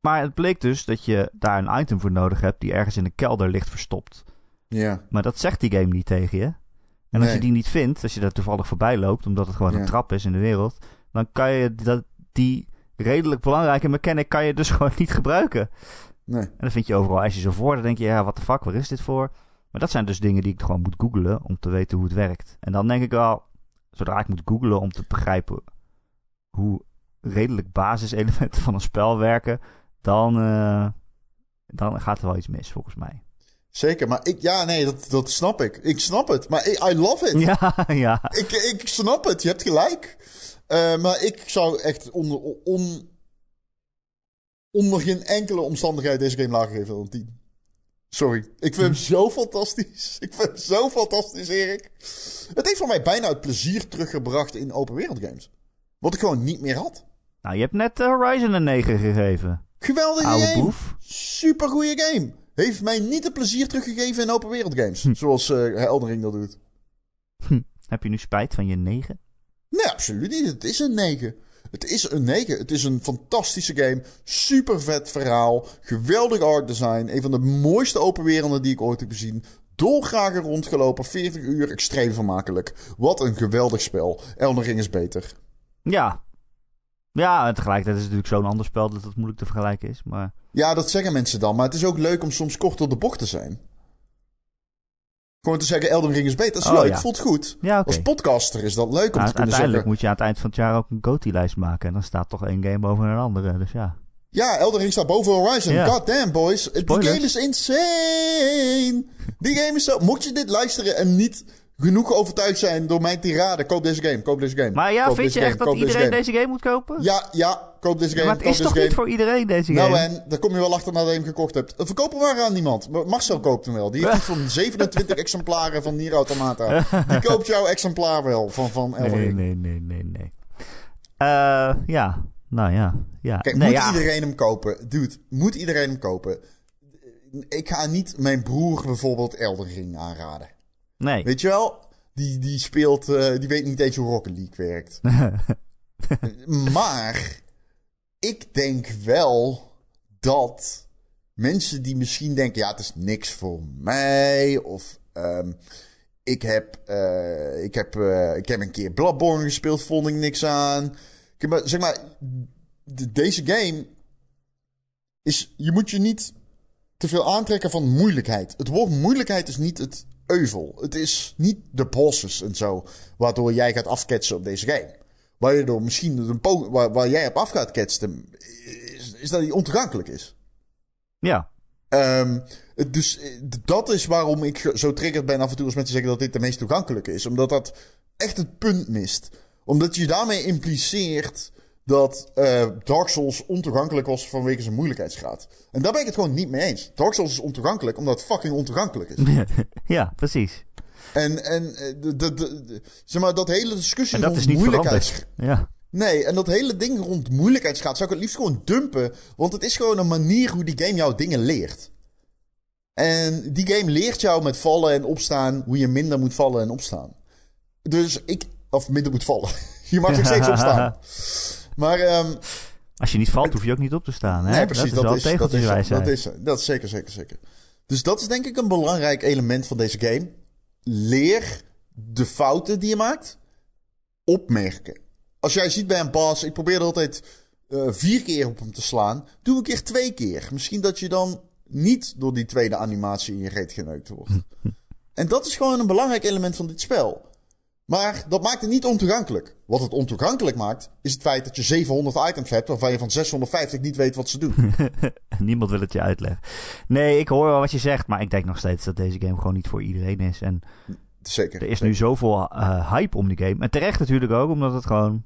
Maar het bleek dus dat je daar een item voor nodig hebt die ergens in een kelder ligt verstopt. Ja. Maar dat zegt die game niet tegen je. En als Nee. je die niet vindt, als je daar toevallig voorbij loopt, omdat het gewoon Ja. een trap is in de wereld, dan kan je dat, die redelijk belangrijke mechanic kan je dus gewoon niet gebruiken. Nee. En dan vind je overal als je zo voor. Dan denk je, ja, wat de fuck, waar is dit voor? Maar dat zijn dus dingen die ik gewoon moet googlen om te weten hoe het werkt. En dan denk ik wel, zodra ik moet googlen om te begrijpen hoe redelijk basiselementen van een spel werken, dan, eh, dan gaat er wel iets mis volgens mij. Zeker, maar ik, ja, nee, dat, dat snap ik. Ik snap het, maar I, I love it. Ja, ja. Ik, ik snap het, je hebt gelijk. Uh, maar ik zou echt onder, on, onder geen enkele omstandigheid deze game lager geven dan 10. Sorry. Ik vind hem zo fantastisch. Ik vind hem zo fantastisch, Erik. Het heeft voor mij bijna het plezier teruggebracht in open wereld games. Wat ik gewoon niet meer had. Nou, je hebt net Horizon een 9 gegeven. Geweldige Oude game. Boef. Super goede game. Heeft mij niet het plezier teruggegeven in open wereld games. Hm. Zoals uh, Elden Ring dat doet. Hm. Heb je nu spijt van je 9? Nee, absoluut niet. Het is een 9. Het is een 9. Het is een fantastische game. Super vet verhaal. Geweldig art design. Een van de mooiste open werelden die ik ooit heb gezien. Dolgraag rondgelopen. 40 uur. Extreem vermakelijk. Wat een geweldig spel. Elden Ring is beter. Ja. Ja, en tegelijkertijd is het natuurlijk zo'n ander spel dat het moeilijk te vergelijken is. Maar... Ja, dat zeggen mensen dan. Maar het is ook leuk om soms kort op de bocht te zijn. Gewoon te zeggen, Elden Ring is beter. Dat is oh, leuk, voelt goed. Ja, Als podcaster is dat leuk om nou, te kunnen uiteindelijk moet je aan het eind van het jaar ook een GOTY-lijst maken. En dan staat toch één game boven een andere, dus ja. Ja, Elden Ring staat boven Horizon. Ja. God damn, boys. Die game is insane. Die game is zo... Mocht je dit luisteren en niet genoeg overtuigd zijn door mijn tirade. Koop deze game, koop deze game. Maar ja, vind je echt dat iedereen deze game. moet kopen? Ja, ja, koop deze game. maar het is toch niet voor iedereen deze nou, game? Nou en, daar kom je wel achter nadat je hem gekocht hebt. Verkopen waren aan niemand. Marcel koopt hem wel. Die heeft van 27 exemplaren van Nier Automata. Die koopt jouw exemplaar wel van, van Elden Nee, nee, nee, nee, nee. Uh, ja, nou ja. ja. Kijk, moet iedereen hem kopen? Dude, moet iedereen hem kopen? Ik ga niet mijn broer bijvoorbeeld Elden Ring aanraden. Nee. Weet je wel? Die, die speelt, uh, die weet niet eens hoe Rocket League werkt. maar ik denk wel dat mensen die misschien denken: ja, het is niks voor mij. Of um, ik, heb, uh, ik, heb, uh, ik heb een keer Bloodborne gespeeld, vond ik niks aan. Ik heb, zeg maar, deze game is. Je moet je niet te veel aantrekken van moeilijkheid. Het woord moeilijkheid is niet het euvel. Het is niet de bosses en zo, waardoor jij gaat afketsen op deze game. Waar je door misschien een waar, waar jij op af gaat ketsen, is, is dat hij ontoegankelijk is. Ja. Um, dus dat is waarom ik zo triggerd ben af en toe als mensen zeggen dat dit de meest toegankelijke is. Omdat dat echt het punt mist. Omdat je daarmee impliceert dat uh, Dark Souls ontoegankelijk was vanwege zijn moeilijkheidsgraad. En daar ben ik het gewoon niet mee eens. Dark Souls is ontoegankelijk omdat het fucking ontoegankelijk is. ja, precies. En, en eh, de, de, de, zeg maar, dat hele discussie en dat rond is niet moeilijkheidsgraad. Ja. Nee, en dat hele ding rond moeilijkheidsgraad zou ik het liefst gewoon dumpen. Want het is gewoon een manier hoe die game jou dingen leert. En die game leert jou met vallen en opstaan hoe je minder moet vallen en opstaan. Dus ik, of minder moet vallen. je mag nog steeds opstaan. Maar... Um, Als je niet valt, hoef je ook niet op te staan. Hè? Nee, precies. Dat is, dat is, dat is, dat is, dat is zeker, zeker, zeker. Dus dat is denk ik een belangrijk element van deze game. Leer de fouten die je maakt opmerken. Als jij ziet bij een baas, ik probeer er altijd uh, vier keer op hem te slaan. Doe een keer twee keer. Misschien dat je dan niet door die tweede animatie in je reet geneukt wordt. en dat is gewoon een belangrijk element van dit spel. Maar dat maakt het niet ontoegankelijk. Wat het ontoegankelijk maakt, is het feit dat je 700 items hebt waarvan je van 650 niet weet wat ze doen. Niemand wil het je uitleggen. Nee, ik hoor wel wat je zegt, maar ik denk nog steeds dat deze game gewoon niet voor iedereen is. En zeker. Er is nu zoveel uh, hype om die game. En terecht natuurlijk ook, omdat het gewoon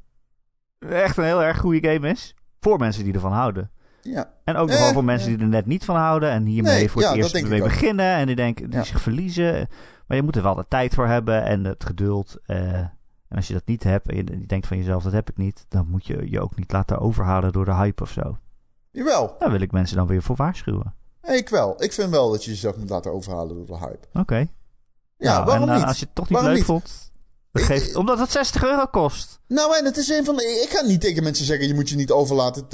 echt een heel erg goede game is. Voor mensen die ervan houden. Ja. En ook eh, voor mensen die er net niet van houden. En hiermee voor het eerst mee beginnen. En die denken, die zich verliezen. Maar je moet er wel de tijd voor hebben en het geduld. Uh, en als je dat niet hebt en je, denkt van jezelf, dat heb ik niet. Dan moet je je ook niet laten overhalen door de hype of zo. Jawel. Daar wil ik mensen dan weer voor waarschuwen. Ik wel. Ik vind wel dat je jezelf moet laten overhalen door de hype. Oké. Ja, nou, waarom en, uh, niet? Als je het toch niet leuk vond, Geeft, omdat het 60 euro kost. Nou, en het is een van de. Ik ga niet tegen mensen zeggen: je moet je niet over laten,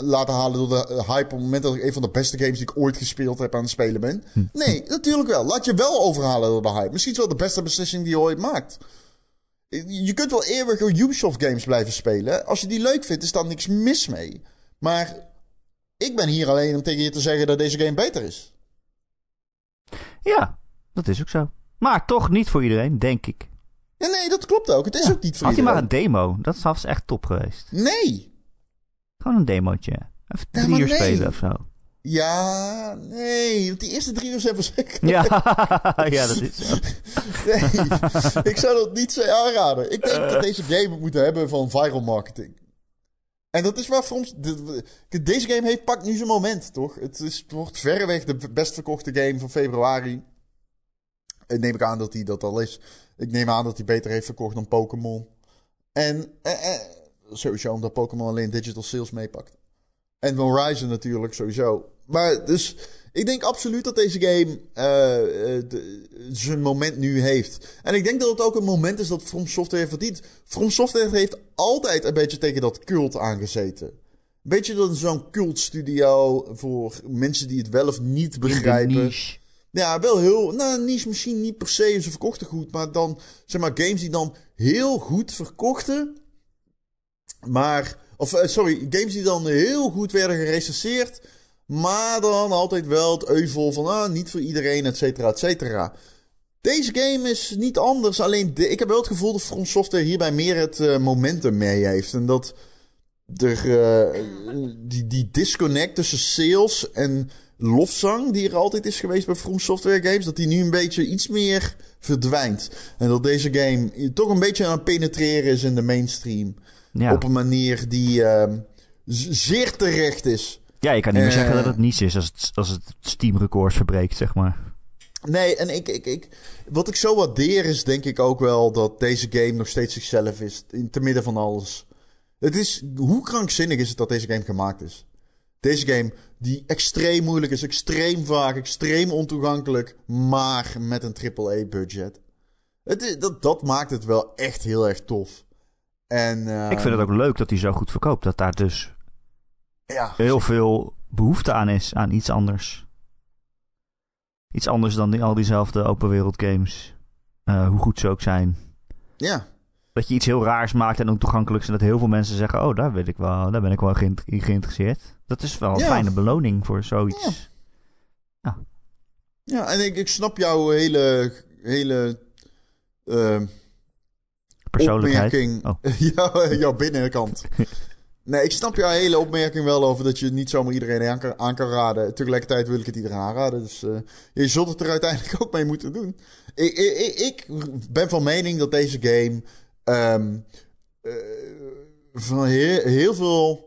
laten halen door de hype. op het moment dat ik een van de beste games die ik ooit gespeeld heb aan het spelen ben. Hm. Nee, natuurlijk wel. Laat je wel overhalen door de hype. Misschien is wel de beste beslissing die je ooit maakt. Je kunt wel eeuwig Ubisoft games blijven spelen. Als je die leuk vindt, is daar niks mis mee. Maar ik ben hier alleen om tegen je te zeggen dat deze game beter is. Ja, dat is ook zo. Maar toch niet voor iedereen, denk ik. Ja, nee, dat klopt ook. Het is ook niet voor Had je maar een demo. Dat was echt top geweest. Nee. Gewoon een demootje. Even drie uur spelen of zo. Ja, nee, want die eerste drie uur zijn verschrikkelijk. Ja, ja dat is zo. Nee, ik zou dat niet zo aanraden. Ik denk dat deze game het moet hebben van viral marketing. En dat is waar de- Deze game heeft, pakt nu zijn moment, toch? Het is, wordt verreweg de best verkochte game van februari. Ik neem ik aan dat hij dat al is. Ik neem aan dat hij beter heeft verkocht dan Pokémon. En eh, eh, sowieso omdat Pokémon alleen digital sales meepakt. En Horizon natuurlijk, sowieso. Maar dus, ik denk absoluut dat deze game eh, eh, de- zijn moment nu heeft. En ik denk dat het ook een moment is dat From Software verdient. From Software heeft altijd een beetje tegen dat cult aangezeten. Een beetje dat zo'n cultstudio voor mensen die het wel of niet begrijpen. Ja, wel heel. Nou, niche misschien niet per se. Ze verkochten goed. Maar dan, zeg maar, games die dan heel goed verkochten. Maar. Of, eh, sorry, games die dan heel goed werden gerecenseerd. Maar dan altijd wel het euvel van. Ah, niet voor iedereen, et cetera, et cetera. Deze game is niet anders. Alleen, ik heb wel het gevoel dat From Software hierbij meer het eh, momentum mee heeft. En dat er, eh, die, die disconnect tussen sales en lofzang die er altijd is geweest bij From Software games, dat die nu een beetje iets meer verdwijnt. En dat deze game toch een beetje aan het penetreren is in de mainstream. Ja. Op een manier die ehm, zeer terecht is. ja, je kan niet meer Eh. zeggen dat het niets is als het, als het Steam records verbreekt, zeg maar. Nee, en ik, ik, ik, wat ik zo waardeer is denk ik ook wel dat deze game nog steeds zichzelf is. In te midden van alles. Het is, hoe krankzinnig is het dat deze game gemaakt is? Deze game die extreem moeilijk is, extreem vaak, extreem ontoegankelijk, maar met een AAA-budget. Dat, dat maakt het wel echt heel erg tof. En, Ik vind het ook leuk dat hij zo goed verkoopt. Dat daar dus Ja, heel veel behoefte aan is, aan iets anders. Iets anders dan die, al diezelfde open wereld games. Eh, hoe goed ze ook zijn. ja, Dat je iets heel raars maakt en ontoegankelijks. En dat heel veel mensen zeggen: Oh, daar, weet ik wel, daar ben ik wel geïnteresseerd. Dat is wel een Ja. fijne beloning voor zoiets. ja, en ik, ik snap jouw hele, hele ehm, Persoonlijkheid. opmerking. Oh. jouw, jouw binnenkant. nee, ik snap jouw hele opmerking wel over dat je niet zomaar iedereen aan kan, aan kan raden. Tegelijkertijd wil ik het iedereen aanraden. Dus eh, je zult het er uiteindelijk ook mee moeten doen. Ik, ik, ik- ben van mening dat deze game ehm, eh, van heel, heel veel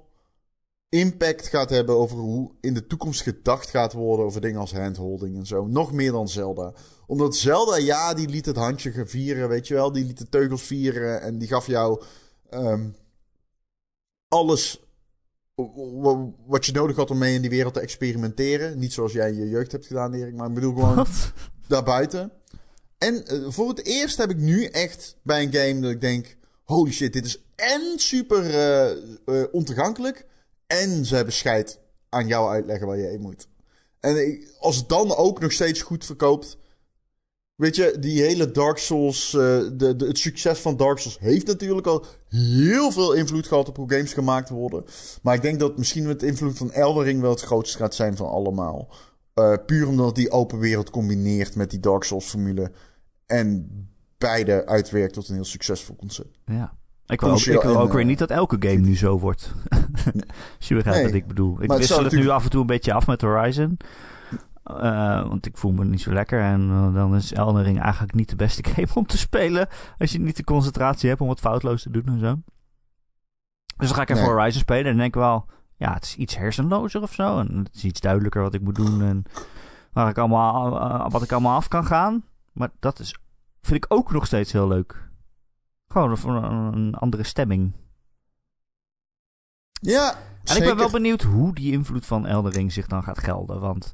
impact gaat hebben over hoe in de toekomst gedacht gaat worden over dingen als handholding en zo. Nog meer dan Zelda. Omdat Zelda, ja, die liet het handje vieren, weet je wel. Die liet de teugels vieren en die gaf jou ehm, alles wat je nodig had om mee in die wereld te experimenteren. Niet zoals jij in je jeugd hebt gedaan, Erik, maar ik bedoel gewoon Wat? daarbuiten. En eh, voor het eerst heb ik nu echt bij een game dat ik denk: holy shit, dit is en super eh, ontoegankelijk. En ze hebben scheid aan jou uitleggen waar je heen moet. En als het dan ook nog steeds goed verkoopt. Weet je, die hele Dark Souls. eh, de, het succes van Dark Souls heeft natuurlijk al heel veel invloed gehad op hoe games gemaakt worden. Maar ik denk dat misschien met de invloed van Elden Ring wel het grootste gaat zijn van allemaal. Eh, puur omdat die open wereld combineert met die Dark Souls formule. En beide uitwerkt tot een heel succesvol concept. Ja. Ik wil, ook, ik wil en, ook weer eh, niet dat elke game nu zo wordt. Als je begrijpt Nee. wat ik bedoel. Ik het wissel het nu af en toe een beetje af met Horizon. Eh, want ik voel me niet zo lekker. En eh, dan is Elden Ring eigenlijk niet de beste game om te spelen. Als je niet de concentratie hebt om het foutloos te doen en zo. Dus dan ga ik even Nee. Horizon spelen. En dan denk ik wel, ja, het is iets hersenlozer of zo. En het is iets duidelijker wat ik moet doen. En waar ik allemaal, eh, wat ik allemaal af kan gaan. Maar dat is, vind ik ook nog steeds heel leuk. Gewoon een, een andere stemming. Ja, En ik ben wel benieuwd hoe die invloed van Elden Ring zich dan gaat gelden. Want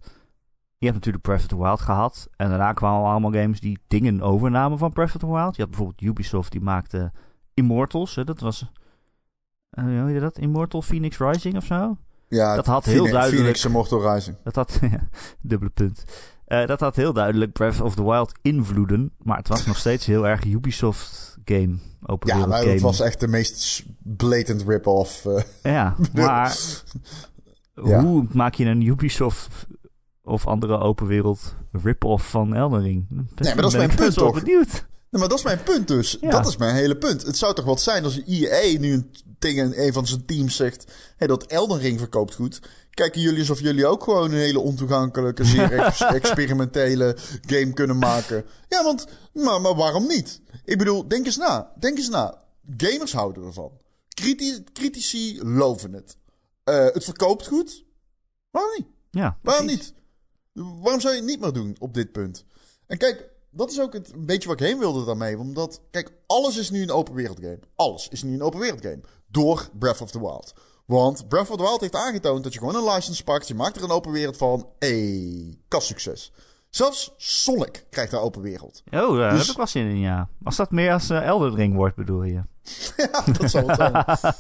je hebt natuurlijk Breath of the Wild gehad. En daarna kwamen allemaal games die dingen overnamen van Breath of the Wild. Je had bijvoorbeeld Ubisoft, die maakte Immortals. Hè, dat was... eh, hoe heet dat? Immortal Phoenix Rising of zo? ja, dat had heel duidelijk- Phoenix en Mortal Rising. Dat had... ja, dubbele punt. Eh, dat had heel duidelijk Breath of the Wild invloeden. Maar het was nog steeds heel erg Ubisoft game. Open Ja, maar game. het was echt de meest blatant rip-off. eh. Ja, maar Ja. hoe maak je een Ubisoft of andere open wereld rip-off van Elden Ring? maar dat is mijn punt toch? benieuwd. Nee, maar dat is mijn punt dus. Ja. Dat is mijn hele punt. Het zou toch wat zijn als EA nu een tegen een van zijn teams zegt hey, dat Elden Ring verkoopt goed. Kijken jullie alsof jullie ook gewoon een hele ontoegankelijke, zeer ex- experimentele game kunnen maken. Ja, want, maar, maar waarom niet? Ik bedoel, denk eens na. Denk eens na. Gamers houden ervan. Criti critici loven het. Eh, het verkoopt goed. Waarom niet? Ja, Waarom niet? Waarom zou je het niet meer doen op dit punt? En kijk, dat is ook het, een beetje waar ik heen wilde daarmee. Omdat, kijk, alles is nu een open wereld game. Alles is nu een open wereld game. Door Breath of the Wild. Want Breath of the Wild heeft aangetoond dat je gewoon een license pakt. Je maakt er een open wereld van. Hey, succes. Zelfs Sonic krijgt daar open wereld. Oh, daar Dus- heb ik wel zin in, ja. Als dat meer als eh Elden Ring wordt, bedoel je? ja, dat zal het zijn.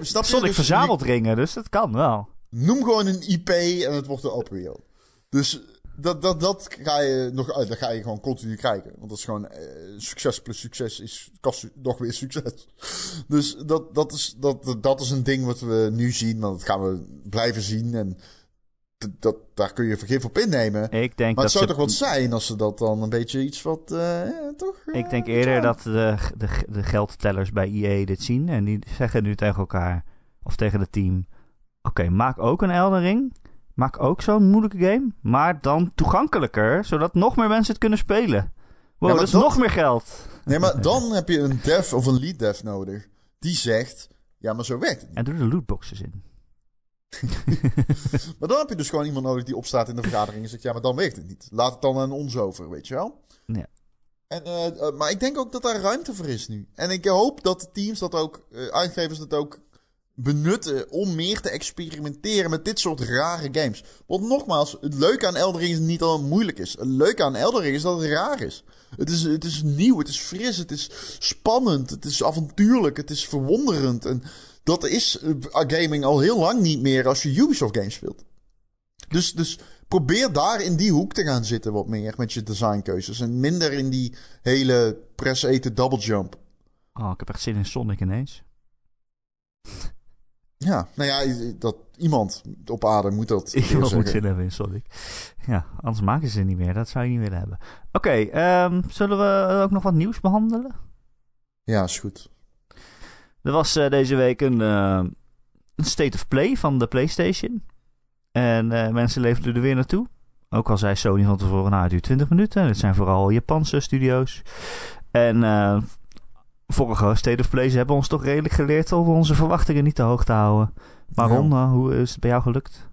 Snap? Sonic Dus verzamelt ringen, dus dat kan wel. Noem gewoon een IP en het wordt een open wereld. Dus dat, dat, dat ga je nog uit. Dat ga je gewoon continu krijgen. Want dat is gewoon eh, succes plus succes is kost nog weer succes. Dus dat, dat, is, dat, dat is een ding wat we nu zien. Want dat gaan we blijven zien. En dat, daar kun je vergif op innemen. Ik denk Maar dat het zou ze- toch wat zijn als ze dat dan een beetje iets wat... eh, ja, toch? Ik eh, denk iets eerder dat de, de, de geldtellers bij EA dit zien. En die zeggen nu tegen elkaar, of tegen het team... Oké, maak ook een Elden Ring. Maak ook zo'n moeilijke game. Maar dan toegankelijker, zodat nog meer mensen het kunnen spelen. Wow, dat is dat- nog meer geld. Nee, maar dan heb je een dev of een lead dev nodig. Die zegt... Ja, maar zo werkt het niet. En doe er lootboxes in. Maar dan heb je dus gewoon iemand nodig die opstaat in de vergadering en zegt: Ja, maar dan werkt het niet. Laat het dan aan ons over, weet je wel? Ja. En, eh, eh, maar ik denk ook dat daar ruimte voor is nu. En ik hoop dat de teams dat ook, eh, uitgevers dat ook benutten om meer te experimenteren met dit soort rare games. Want nogmaals, het leuke aan Elden Ring is niet dat het moeilijk is. Het leuke aan Elden Ring is dat het raar is. Het is, het is nieuw, het is fris, het is spannend, het is avontuurlijk, het is verwonderend. En dat is eh, gaming al heel lang niet meer als je Ubisoft games speelt. Dus, dus probeer daar in die hoek te gaan zitten wat meer met je designkeuzes. En minder in die hele press-eten double jump. Oh, ik heb echt zin in Sonic ineens. Ja, nou ja, dat, iemand op aarde moet dat zeggen. goed zin hebben in Sonic. Ja, anders maken ze het niet meer. Dat zou je niet willen hebben. Oké, ehm, zullen we ook nog wat nieuws behandelen? Ja, is goed. Er was eh, deze week een, eh, een state of play van de PlayStation. En eh, mensen leefden er weer naartoe. Ook al zei Sony van tevoren, nou, het duurt 20 minuten. Het zijn vooral Japanse studio's. En eh, vorige state of plays hebben ons toch redelijk geleerd om onze verwachtingen niet te hoog te houden. Waarom? Ja. Eh, hoe is het bij jou gelukt?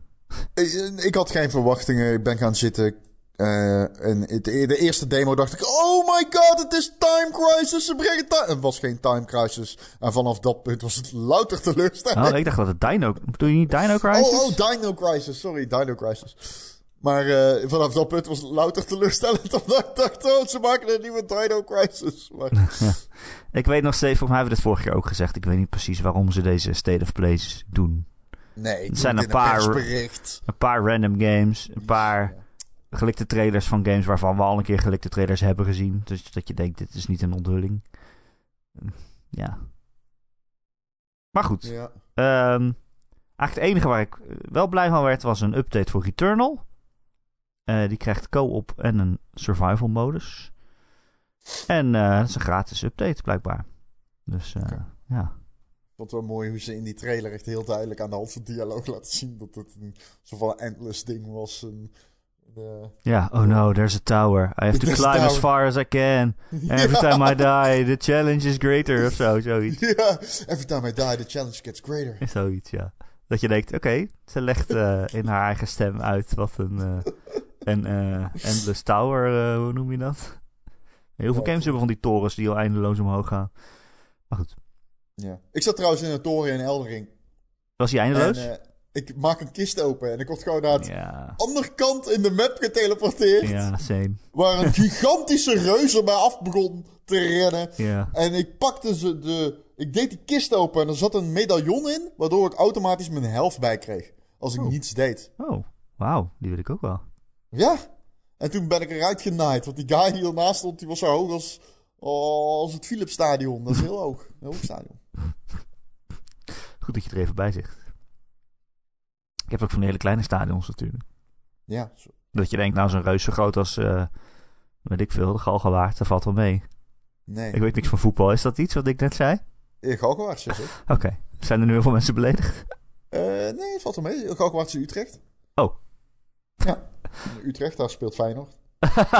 Ik, ik had geen verwachtingen. Ik ben gaan zitten. eh, en het, de eerste demo dacht ik: Oh my god, het is Time Crisis. Ze brengen time. Het was geen Time Crisis. En vanaf dat punt was het louter teleurstelling. Oh, ik dacht dat het Dino... Bedoel je niet Dino Crisis? Oh, oh, Dino Crisis. Sorry, Dino Crisis. Maar eh, vanaf dat punt was het louter teleurstellend. Omdat ik dacht: Oh, ze maken een nieuwe Dino Crisis. Maar, Ik weet nog steeds, volgens mij hebben we dit vorige keer ook gezegd. Ik weet niet precies waarom ze deze state of plays doen. nee, Het zijn een paar-. Een paar random games, een paar gelikte trailers van games waarvan we al een keer gelikte trailers hebben gezien. Dus dat je denkt, dit is niet een onthulling. Ja. Maar goed. Ja. Ehm, eigenlijk het enige waar ik eh, wel blij van werd, was een update voor Returnal. Eh, die krijgt co-op en een survival modus. En eh dat is een gratis update, blijkbaar. Dus Oké. ja. Ik vond het wel mooi hoe ze in die trailer echt heel duidelijk aan de hand van dialoog laten zien dat het een soort van endless ding was. En. Ja, oh no, there's a tower. I have to climb as far as I can. Every time I die, the challenge is greater. Of zo, zoiets. Ja, every time I die, the challenge gets greater. Zoiets, ja. Dat je denkt, oké, ze legt in haar eigen stem uit wat een, een eh, endless tower, eh, hoe noem je dat? Heel veel Ja, games hebben van die torens die al eindeloos omhoog gaan. Maar goed, Ja. Ik zat trouwens in een toren in Eldering. was die En eindeloos? eh, ik maak een kist open en ik word gewoon naar ja, andere kant in de map geteleporteerd. ja, same. Waar een gigantische reus er mij af begon te rennen. Ja, En ik pakte ze de. Ik deed die kist open en er zat een medaillon in. Waardoor ik automatisch mijn helft bij kreeg. Als ik Oh. niets deed. oh, wauw, die wil ik ook wel. Ja. En toen ben ik eruit genaaid. Want die guy die ernaast stond, die was zo hoog als, als het Philips Stadion. Dat is heel hoog. Een hoog stadion. Goed dat je er even bij zegt. Ik heb ook van die hele kleine stadions natuurlijk. Ja. Zo. Dat je denkt, nou zo'n reus zo groot als, eh, weet ik veel, de Galgenwaard, dat valt wel mee. Nee. Ik weet niks van voetbal. Is dat iets wat ik net zei? Galgenwaard, zeg ik. Oké. Zijn er nu heel veel mensen beledigd? Uh, nee, het valt er mee. Galgenwaard is Utrecht. Oh. Ja. Utrecht, daar speelt Feyenoord.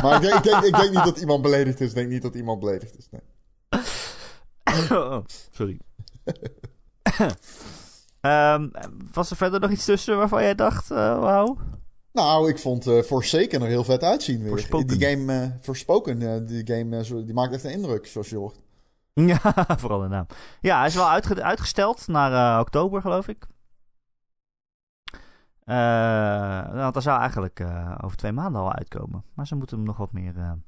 maar ik denk, ik, denk, ik denk, niet dat iemand beledigd is. Ik denk niet dat iemand beledigd is. Nee. Oh, sorry. um, was er verder nog iets tussen waarvan jij dacht, uh, wauw? Nou, ik vond uh, Forsaken er heel vet uitzien weer. Die game, uh, Forspoken, die game, die maakt echt een indruk, zoals je hoort. Ja, vooral de naam. Ja, hij is wel uitge uitgesteld naar oktober, geloof ik. Want hij zou eigenlijk over twee maanden al uitkomen. Maar ze moeten hem nog wat meer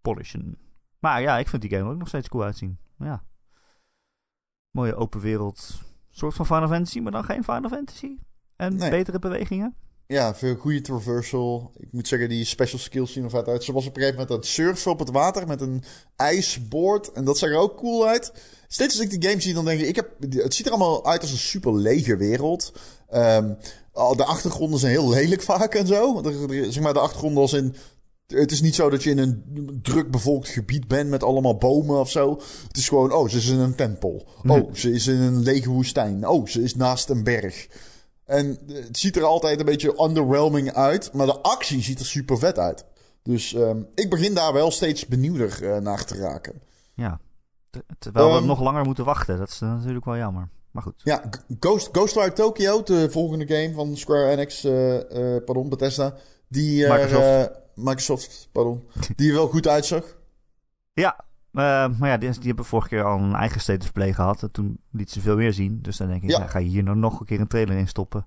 polishen. Maar ja, ik vind die game ook nog steeds cool uitzien. Ja. Mooie open wereld. Soort van Final Fantasy, maar dan geen Final Fantasy. En betere bewegingen. Ja, veel goede traversal. Ik moet zeggen, die special skills zien er vet uit. Ze was op een gegeven moment aan het surfen op het water met een ijsboord. En dat zag er ook cool uit. Steeds als ik die game zie, dan denk ik... ik heb, het ziet er allemaal uit als een super lege wereld. Um, de achtergronden zijn heel lelijk vaak en zo. Zeg maar, de achtergronden als in het is niet zo dat je in een druk bevolkt gebied bent met allemaal bomen of zo. Het is gewoon, oh, ze is in een tempel. Oh, ze is in een lege woestijn. Oh, ze is naast een berg. En het ziet er altijd een beetje underwhelming uit, maar de actie ziet er super vet uit. Dus um, ik begin daar wel steeds benieuwder uh, naar te raken. Ja, terwijl um, we nog langer moeten wachten. Dat is natuurlijk wel jammer. Maar goed. Ja, Ghost, Ghostwire Tokyo, de volgende game van Square Enix, uh, uh, pardon, Bethesda. Die, Microsoft. Microsoft, pardon. Die er wel goed uitzag. Ja, uh, maar ja, die, die, hebben vorige keer al een eigen state of play gehad. En toen liet ze veel meer zien. Dus dan denk ik, ja. ga je hier nou nog een keer een trailer in stoppen.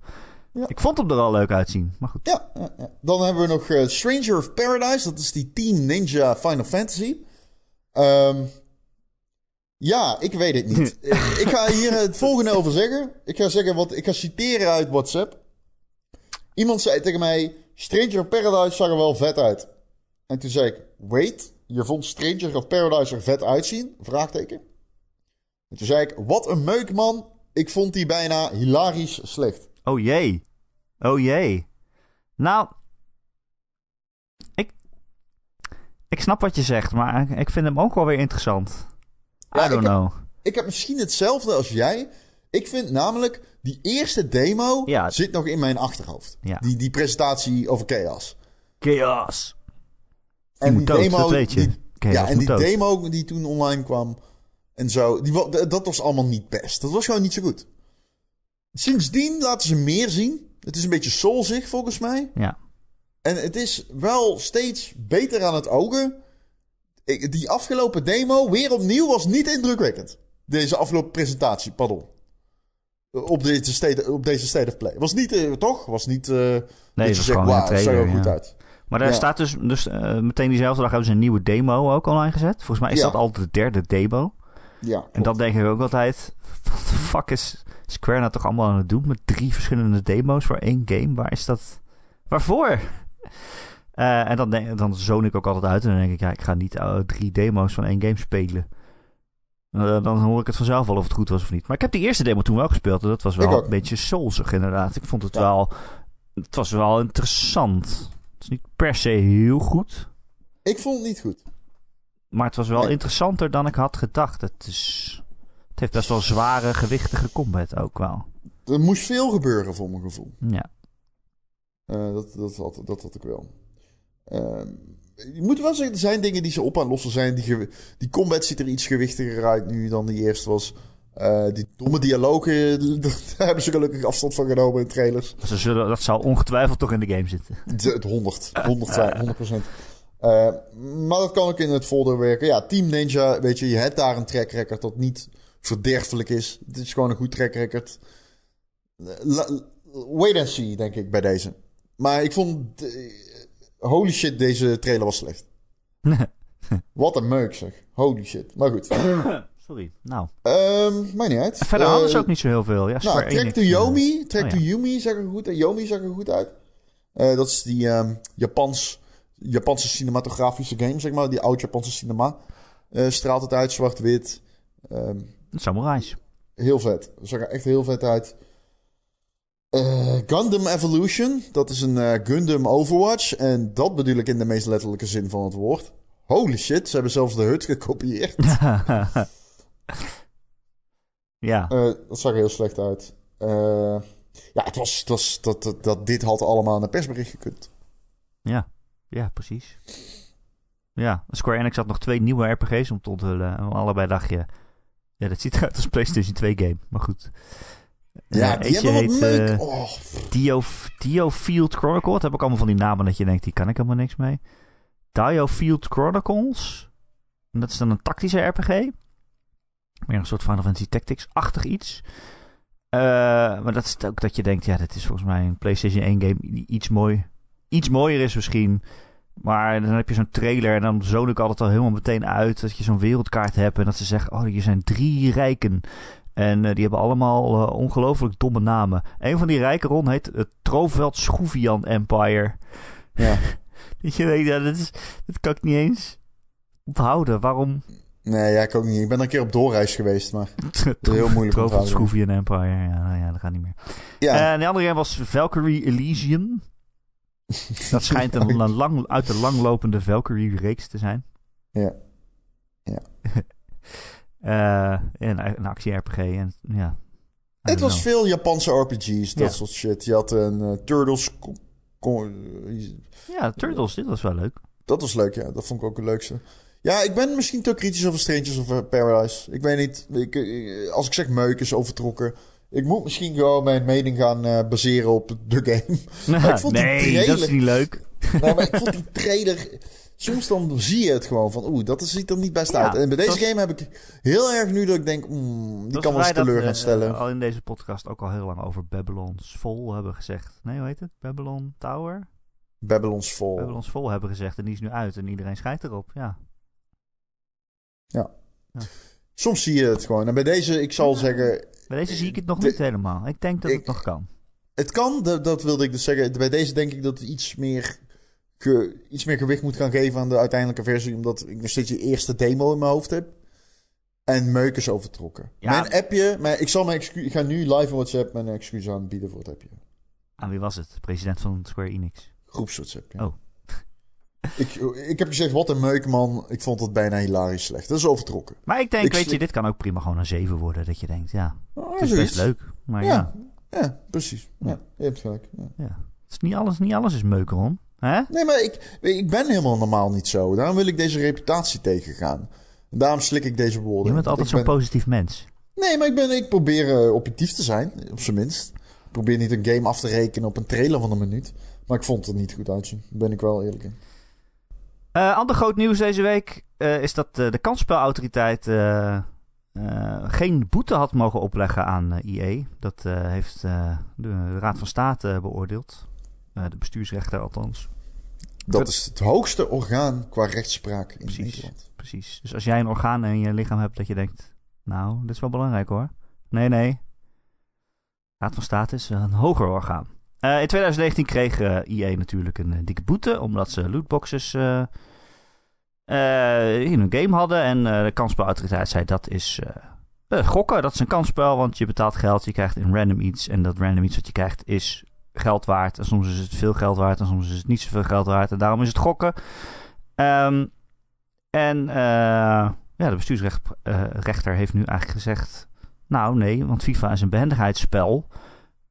Ja. Ik vond hem er al leuk uitzien, maar goed. Ja, ja, ja. dan hebben we nog uh, Stranger of Paradise. Dat is die Team Ninja Final Fantasy. Um, ja, ik weet het niet. ik ga hier het volgende over zeggen. Ik ga zeggen wat, ik ga citeren uit WhatsApp. Iemand zei tegen mij: Stranger of Paradise zag er wel vet uit. En toen zei ik: Wait, je vond Stranger of Paradise er vet uitzien? Vraagteken. En toen zei ik: Wat een meuk, man. Ik vond die bijna hilarisch slecht. Oh jee. Oh jee. Nou. Ik. Ik snap wat je zegt, maar ik vind hem ook wel weer interessant. I don't ik know. Heb, ik heb misschien hetzelfde als jij. Ik vind namelijk, die eerste demo zit nog in mijn achterhoofd. Die, die presentatie over Chaos. Chaos. Die en die demo, weet je. ja, en die demo die toen online kwam en zo, die, dat was allemaal niet best. Dat was gewoon niet zo goed. Sindsdien laten ze meer zien. Het is een beetje soulzig volgens mij. Ja. En het is wel steeds beter aan het ogen. Die afgelopen demo, weer opnieuw, was niet indrukwekkend. Deze afgelopen presentatie, pardon. Op deze, state, op deze state of play. Was niet, uh, toch? Was niet. Uh, nee, dat wow, trailer, zag er goed uit. Maar daar staat dus, dus uh, meteen diezelfde dag hebben ze een nieuwe demo ook online gezet. Volgens mij is ja. dat al de derde demo. Ja. Klopt. En dan denk ik ook altijd: wat de fuck is Square nou toch allemaal aan het doen met drie verschillende demo's voor één game? Waar is dat? Waarvoor? Uh, en dan, denk, dan zoon ik ook altijd uit en dan denk ik: ja, ik ga niet uh, drie demo's van één game spelen. Uh, dan hoor ik het vanzelf wel of het goed was of niet. Maar ik heb die eerste demo toen wel gespeeld. En dat was wel een beetje soulsig inderdaad. Ik vond het ja. wel... Het was wel interessant. Het is niet per se heel goed. Ik vond het niet goed. Maar het was wel nee. interessanter dan ik had gedacht. Het, is, het heeft best wel zware, gewichtige combat ook wel. Er moest veel gebeuren voor mijn gevoel. Ja. Uh, dat, dat, had, dat had ik wel. Uh, je moet wel zeggen, er zijn dingen die ze op aan lossen zijn. Die, die combat ziet er iets gewichtiger uit nu dan die eerste was. Uh, die domme dialogen, daar hebben ze gelukkig afstand van genomen in trailers. Ze zullen, dat zal ongetwijfeld toch in de game zitten. Het 100, 100, 100 procent. Uh, maar dat kan ook in het folder werken. Ja, Team Ninja, weet je, je hebt daar een track record dat niet verderfelijk is. Het is gewoon een goed track record. wait and see, denk ik, bij deze. Maar ik vond... Holy shit, deze trailer was slecht. Wat een meuk zeg. Holy shit. Maar goed. Sorry. Nou. Um, maakt niet uit. Verder uh, hadden ze ook niet zo heel veel. Ja, nou, Track to Yomi. Track oh, ja. to Yumi zag er goed uit. Yomi zag er goed uit. Uh, dat is die um, Japans, Japanse cinematografische game, zeg maar. Die oud-Japanse cinema. Uh, straalt het uit, zwart-wit. Um, Samurais. Heel vet. Zag er echt heel vet uit. Uh, Gundam Evolution, dat is een uh, Gundam Overwatch. En dat bedoel ik in de meest letterlijke zin van het woord. Holy shit, ze hebben zelfs de hut gekopieerd. Ja. Eh, dat zag er heel slecht uit. Eh, ja, het was, het was dat, dat, dat dit had allemaal in een persbericht gekund. Ja, ja, precies. Ja, Square Enix had nog twee nieuwe RPG's om te onthullen. En allebei dacht je, ja, dat ziet eruit als PlayStation 2 game. Maar goed. Ja, Eh, die hebben wat heet, leuk. eh, oh, Dio, Dio Field Chronicle. Het heb ik allemaal van die namen dat je denkt, die kan ik helemaal niks mee. Dio Field Chronicles. En dat is dan een tactische RPG. Meer een soort Final Fantasy Tactics-achtig iets. Eh, maar dat is ook dat je denkt, ja, dit is volgens mij een PlayStation 1 game die iets mooi, iets mooier is misschien. Maar dan heb je zo'n trailer en dan zoon ik altijd al helemaal meteen uit dat je zo'n wereldkaart hebt en dat ze zeggen, oh, hier zijn drie rijken. En eh, die hebben allemaal eh, ongelooflijk domme namen. Een van die rijken Ron heet het Troveld Schroevian Empire. ja. Dat je ja, dat, is, dat kan ik niet eens onthouden. Waarom? Nee, ja, ik ook niet. Ik ben er een keer op doorreis geweest, maar heel moeilijk om te Empire. Ja, nou ja, dat gaat niet meer. ja. En de andere was Valkyrie Elysium. Dat schijnt een, lang, uit de langlopende Valkyrie-reeks te zijn. Ja. Eh, en een actie-RPG. En, ja, Het was know. veel Japanse RPG's, dat Ja. soort shit. Je had een eh, Turtles. Ja, Turtles, dit was wel leuk. dat was leuk, ja. Dat vond ik ook het leukste. Ja, ik ben misschien te kritisch over Strangers of eh, Paradise. Ik weet niet. Ik, eh, als ik zeg meuk is overtrokken. Ik moet misschien gewoon mijn mening gaan eh, baseren op de game. Maar ik vond die nee, trailer- dat is niet leuk. nee, maar ik vond die trailer... Soms dan zie je het gewoon van... Oeh, dat ziet er niet best Ja, uit. En bij deze game heb ik heel erg nu dat ik denk... mm, die kan wel eens dat, teleur eh, gaan stellen. al in deze podcast ook al heel lang over Babylon's Vol hebben gezegd. Nee, hoe heet het? Babylon Tower? Babylon's Fall. Babylon's Vol hebben gezegd en die is nu uit en iedereen schijt erop. Ja. Soms zie je het gewoon. En bij deze, ik zal zeggen... Bij deze zie ik het nog De- niet helemaal. Ik denk dat ik- het nog kan. Het kan, dat, dat wilde ik dus zeggen. Bij deze denk ik dat het iets meer, iets meer gewicht moet gaan geven aan de uiteindelijke versie. Omdat ik nog steeds die eerste demo in mijn hoofd heb. En meuk is overtrokken. Ja. Mijn appje, mijn, ik, zal mijn excu- ik ga nu live in WhatsApp mijn excuus aanbieden voor het appje. Aan wie was het? President van Square Enix. Groeps WhatsApp. Ja. Oh. Ik, ik heb gezegd, wat een meuk man. Ik vond het bijna hilarisch slecht. Dat is overtrokken. Maar ik denk, Ik weet je, dit kan ook prima gewoon een 7 worden. Dat je denkt, ja, Oh, het is zoiets. best leuk. Maar ja, Ja, ja precies. Ja, je hebt gelijk. Ja. ja. Het is niet, alles, niet alles is meukeron. Hè? Nee, maar ik, ik ben helemaal normaal niet zo. Daarom wil ik deze reputatie tegengaan. En daarom slik ik deze woorden. Je bent altijd zo'n ben- positief mens. Nee, maar ik, ben, ik probeer eh, objectief te zijn, op zijn minst. Ik probeer niet een game af te rekenen op een trailer van een minuut. Maar ik vond het er niet goed uitzien. Daar ben ik wel eerlijk in. Eh ander groot nieuws deze week eh, is dat de kansspelautoriteit geen boete had mogen opleggen aan EA. Dat heeft de Raad van State beoordeeld. De bestuursrechter althans. Dat is het hoogste orgaan qua rechtspraak in Precies. Nederland. Precies. Dus als jij een orgaan in je lichaam hebt dat je denkt... Nou, dit is wel belangrijk hoor. Nee, nee. Raad van State is een hoger orgaan. Eh, in 2019 kreeg eh EA natuurlijk een eh, dikke boete... omdat ze lootboxes in hun game hadden. En de kansspelautoriteit zei dat is gokken. Dat is een kansspel, want je betaalt geld. Je krijgt een random iets. En dat random iets wat je krijgt is geld waard. En soms is het veel geld waard en soms is het niet zoveel geld waard. En daarom is het gokken. Ehm, en eh, ja, de bestuursrechter heeft nu eigenlijk gezegd... Nou, nee, want FIFA is een behendigheidsspel.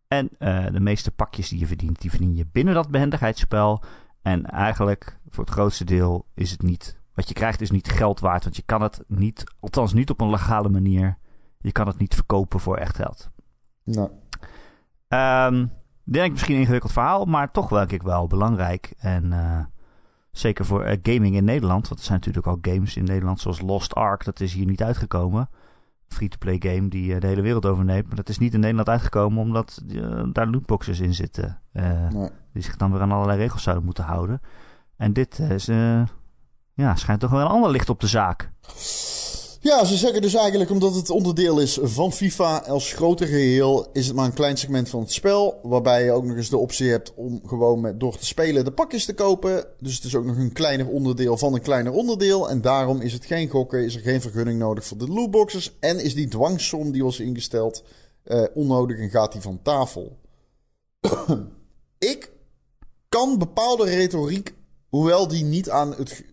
En eh, de meeste pakjes die je verdient, die verdien je binnen dat behendigheidsspel. En eigenlijk, voor het grootste deel, is het niet... Wat je krijgt is niet geld waard, want je kan het niet... Althans niet op een legale manier. Je kan het niet verkopen voor echt geld. Nou, denk ik misschien een ingewikkeld verhaal, maar toch wel, ik wel belangrijk. En eh, zeker voor eh, gaming in Nederland, want er zijn natuurlijk al games in Nederland zoals Lost Ark, dat is hier niet uitgekomen. Free-to-play game die eh, de hele wereld overneemt, maar dat is niet in Nederland uitgekomen omdat daar lootboxes in zitten. die zich dan weer aan allerlei regels zouden moeten houden. En dit is, ja, schijnt toch wel een ander licht op de zaak. Ja, ze zeggen dus eigenlijk omdat het onderdeel is van FIFA als groter geheel, is het maar een klein segment van het spel. Waarbij je ook nog eens de optie hebt om gewoon met, door te spelen de pakjes te kopen. Dus het is ook nog een kleiner onderdeel van een kleiner onderdeel. En daarom is het geen gokken, is er geen vergunning nodig voor de lootboxes. En is die dwangsom die was ingesteld eh, onnodig en gaat die van tafel. Ik kan bepaalde retoriek, hoewel die niet aan het.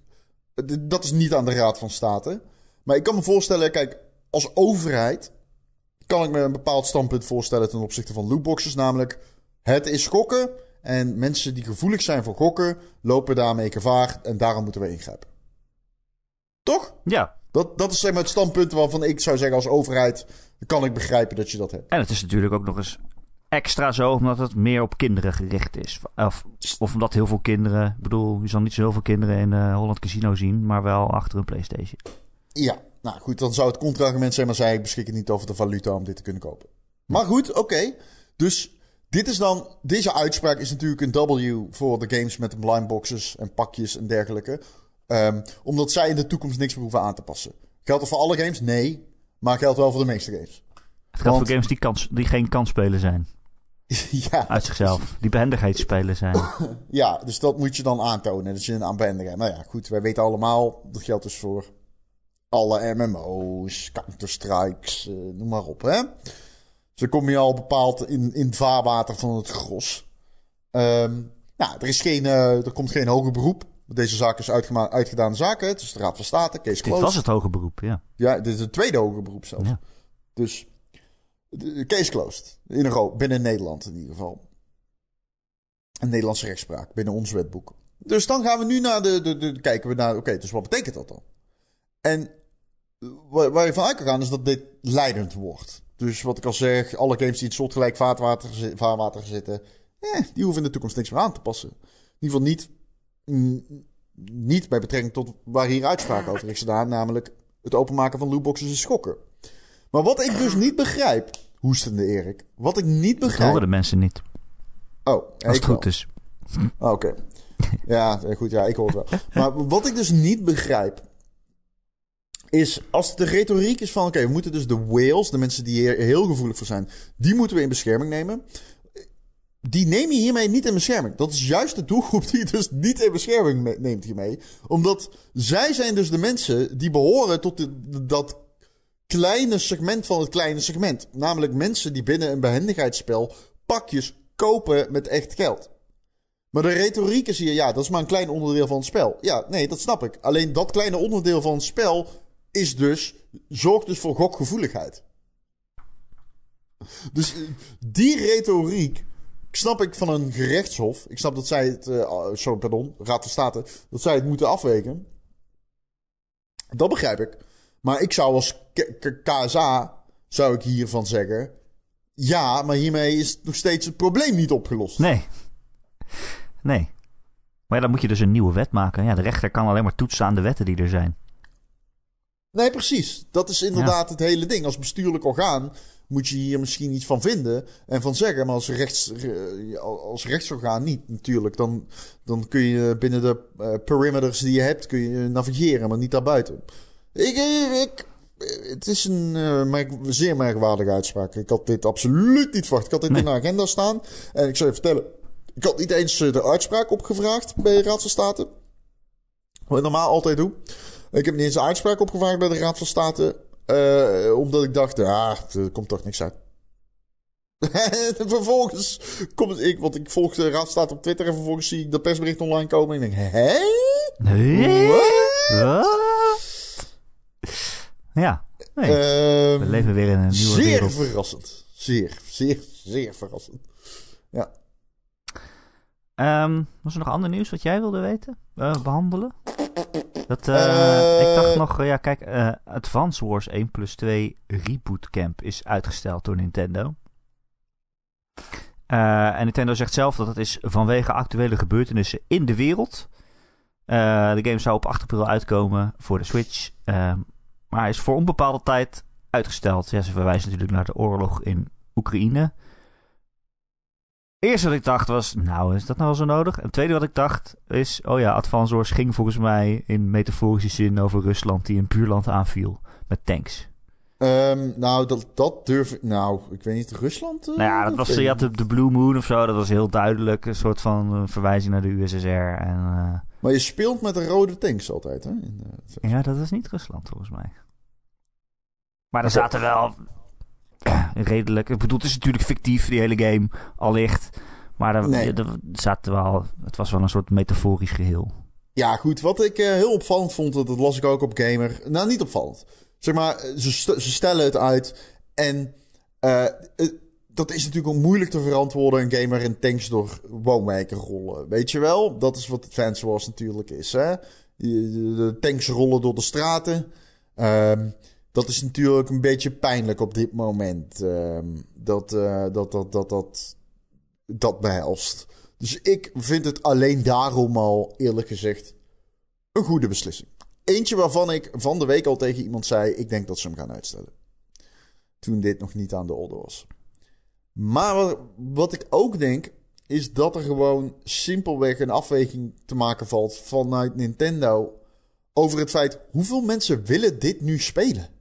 Dat is niet aan de Raad van State. Maar ik kan me voorstellen, kijk, als overheid kan ik me een bepaald standpunt voorstellen ten opzichte van lootboxes. Namelijk, het is gokken. En mensen die gevoelig zijn voor gokken, lopen daarmee gevaar. En daarom moeten we ingrijpen. Toch? Ja. Dat, dat is zeg maar het standpunt waarvan ik zou zeggen als overheid... kan ik begrijpen dat je dat hebt. En het is natuurlijk ook nog eens extra zo omdat het meer op kinderen gericht is. Of, of omdat heel veel kinderen... Ik bedoel, je zal niet zo heel veel kinderen in uh, Holland Casino zien... maar wel achter een Playstation. Ja, nou goed, dan zou het contra-argument zijn... maar zij beschikken niet over de valuta om dit te kunnen kopen. Maar goed, oké. Dus dit is dan... Deze uitspraak is natuurlijk een W voor de games met blindboxes en pakjes en dergelijke. Um, omdat zij in de toekomst niks meer hoeven aan te passen. Geldt dat voor alle games? Nee. Maar geldt wel voor de meeste games. Het geldt voor games die, kans, die geen kansspelen zijn. ja. Uit zichzelf. Die behendigheidsspelen zijn. ja, dus dat moet je dan aantonen. Dat je een aan behendigheid. Nou ja, goed. Wij weten allemaal. Dat geldt dus voor alle MMO's, Counter-Strikes, uh, noem maar op. Hè? Dus dan kom je al bepaald in, in het vaarwater van het gros. Um, nou, er, is geen, uh, er komt geen hoger beroep. Deze zaak is uitgedaan zaken. Het is de Raad van State, case closed. Dit was het hoger beroep, ja. Ja, dit is het tweede hoger beroep zelf. Ja. Dus, case closed. In Euro, binnen Nederland in ieder geval. Een Nederlandse rechtspraak, binnen ons wetboek. Dus dan gaan we nu naar de, de, de kijken we naar, oké, dus wat betekent dat dan? En waar, waar je van uit kan gaan is dat dit leidend wordt. Dus wat ik al zeg, alle games die in het soortgelijk vaarwater, vaarwater zitten, eh, die hoeven in de toekomst niks meer aan te passen. In ieder geval niet niet bij betrekking tot waar hier uitspraak over is gedaan, namelijk het openmaken van lootboxes is schokken. Maar wat ik dus niet begrijp, hoestende Erik, wat ik niet begrijp. Dat horen de mensen niet. Oh, als het goed is. Oh, oké. Ja, goed, ja, ik hoor het wel. Maar wat ik dus niet begrijp, is als de retoriek is van: oké, we moeten dus de whales, de mensen die hier heel gevoelig voor zijn, die moeten we in bescherming nemen die neem je hiermee niet in bescherming. Dat is juist de doelgroep die je dus niet in bescherming neemt hiermee. Omdat zij zijn dus de mensen die behoren tot dat kleine segment van het kleine segment. Namelijk mensen die binnen een behendigheidsspel pakjes kopen met echt geld. Maar de retoriek is hier, ja, dat is maar een klein onderdeel van het spel. Ja, nee, dat snap ik. Alleen dat kleine onderdeel van het spel is dus, zorgt dus voor gokgevoeligheid. Dus eh, die retoriek snap ik van een gerechtshof. Ik snap dat zij het. Sorry, pardon. Raad van State. Dat zij het moeten afweken. Dat begrijp ik. Maar ik zou als KSA. Zou ik hiervan zeggen. Ja, maar hiermee is nog steeds het probleem niet opgelost. Nee. Nee. Maar ja, dan moet je dus een nieuwe wet maken. Ja, de rechter kan alleen maar toetsen aan de wetten die er zijn. Nee, precies. Dat is inderdaad het hele ding. Als bestuurlijk orgaan moet je hier misschien iets van vinden en van zeggen. Maar als, rechts, eh, als rechtsorgaan niet natuurlijk. Dan, dan kun je binnen de uh, perimeters die je hebt, kun je navigeren, maar niet daarbuiten. Ik, ik, het is een uh, merk, zeer merkwaardige uitspraak. Ik had dit absoluut niet verwacht. Ik had dit in de agenda staan. En ik zou je vertellen, ik had niet eens de uitspraak opgevraagd bij de Raad van State. Wat ik normaal altijd doe. Ik heb niet eens een uitspraak opgevraagd bij de Raad van State. Uh, omdat ik dacht, ah, er komt toch niks uit. vervolgens komt ik, want ik volg de raadstaat op Twitter en vervolgens zie ik dat persbericht online komen en ik denk, hé? Nee? Ja, nee. Um, we leven weer in een nieuwe zeer wereld. Zeer verrassend. Zeer, zeer, zeer verrassend. Ja. Um, was er nog ander nieuws wat jij wilde weten? Uh, behandelen? Dat, uh, ik dacht nog, ja, kijk, uh, Advance Wars 1 plus 2 Reboot Camp is uitgesteld door Nintendo. En Nintendo zegt zelf dat het is vanwege actuele gebeurtenissen in de wereld. de game zou op 8 april uitkomen voor de Switch. maar hij is voor onbepaalde tijd uitgesteld. Ja, ze verwijzen natuurlijk naar de oorlog in Oekraïne. Eerst wat ik dacht was, nou, is dat nou wel zo nodig? En het tweede wat ik dacht is, oh ja, Advance Wars ging volgens mij in metaforische zin over Rusland die een buurland aanviel met tanks. Um, nou, dat, dat durf ik. Nou, ik weet niet, Rusland? Uh, nou ja, dat was, je had de, de, Blue Moon of zo, dat was heel duidelijk. Een soort van uh, verwijzing naar de USSR. En, uh, maar je speelt met de rode tanks altijd, hè? In, ja, dat is niet Rusland volgens mij. Maar er zaten wel redelijk. Ik bedoel, het is natuurlijk fictief, die hele game, allicht. Maar er, nee. er, zaten wel, het was wel een soort metaforisch geheel. Ja, goed. Wat ik uh, heel opvallend vond, dat las ik ook op Gamer. Nou, niet opvallend. Zeg maar, ze, st ze stellen het uit en Eh, eh, dat is natuurlijk ook moeilijk te verantwoorden, een game waarin tanks door woonwijken rollen. Weet je wel? Dat is wat Advance Wars natuurlijk is. Hè? De, de tanks rollen door de straten. Ehm, dat is natuurlijk een beetje pijnlijk op dit moment. Ehm, dat, uh, dat, dat, dat, dat, behelst. Dus ik vind het alleen daarom al, eerlijk gezegd, een goede beslissing. Eentje waarvan ik van de week al tegen iemand zei: ik denk dat ze hem gaan uitstellen. Toen dit nog niet aan de orde was. Maar wat ik ook denk, is dat er gewoon simpelweg een afweging te maken valt vanuit Nintendo over het feit hoeveel mensen willen dit nu spelen.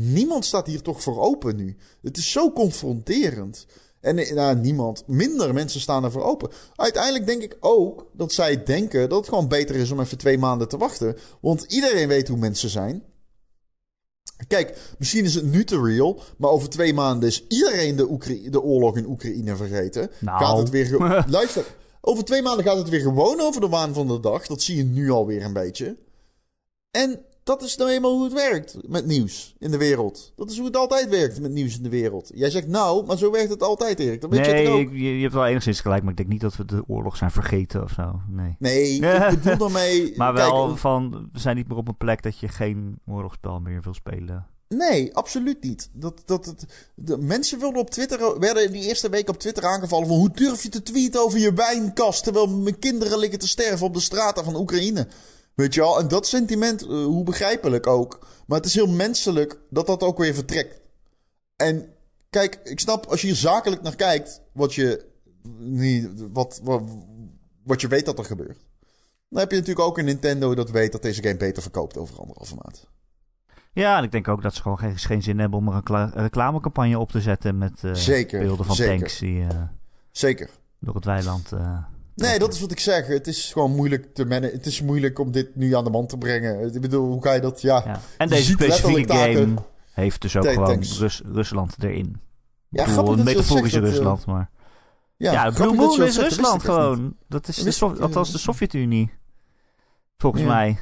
Niemand staat hier toch voor open nu. Het is zo confronterend. En eh, nou, niemand, minder mensen staan ervoor open. Uiteindelijk denk ik ook dat zij denken dat het gewoon beter is om even twee maanden te wachten. Want iedereen weet hoe mensen zijn. Kijk, misschien is het nu te real, maar over twee maanden is iedereen de, de oorlog in Oekraïne vergeten. Nou. Gaat het weer. Luister, over twee maanden gaat het weer gewoon over de waan van de dag. Dat zie je nu alweer een beetje. En dat is nou eenmaal hoe het werkt met nieuws in de wereld. Dat is hoe het altijd werkt met nieuws in de wereld. Jij zegt nou, maar zo werkt het altijd, Erik. Weet nee, je, ook. je, je hebt wel enigszins gelijk, maar ik denk niet dat we de oorlog zijn vergeten of zo. Nee, nee ik bedoel daarmee... maar wel kijk, van, we zijn niet meer op een plek dat je geen oorlogsspel meer wil spelen. Nee, absoluut niet. Dat, dat, dat, de mensen wilden op Twitter, werden die eerste week op Twitter aangevallen van hoe durf je te tweeten over je wijnkast terwijl mijn kinderen liggen te sterven op de straten van Oekraïne. Weet je wel, en dat sentiment, uh, hoe begrijpelijk ook. Maar het is heel menselijk dat dat ook weer vertrekt. En kijk, ik snap als je hier zakelijk naar kijkt, wat je, niet, wat, wat, wat je weet dat er gebeurt. Dan heb je natuurlijk ook een Nintendo dat weet dat deze game beter verkoopt over anderhalve maand. Ja, en ik denk ook dat ze gewoon geen, geen zin hebben om er een reclamecampagne op te zetten met uh, zeker, beelden van zeker. tanks die uh, zeker. door het weiland. Uh, Nee, dat is wat ik zeg. Het is gewoon moeilijk te managen. Het is moeilijk om dit nu aan de man te brengen. Ik bedoel, hoe ga je dat... Ja, ja. En deze specifieke game heeft dus ook gewoon Rus Rusland erin. Ja, bedoel, grappig een dat metaforische dat, Rusland, maar... Ja, ja Blue dat Moon is dat zegt, Rusland dat gewoon. Dat is de ik, althans eh, de Sovjet-Unie. Volgens Ja. mij.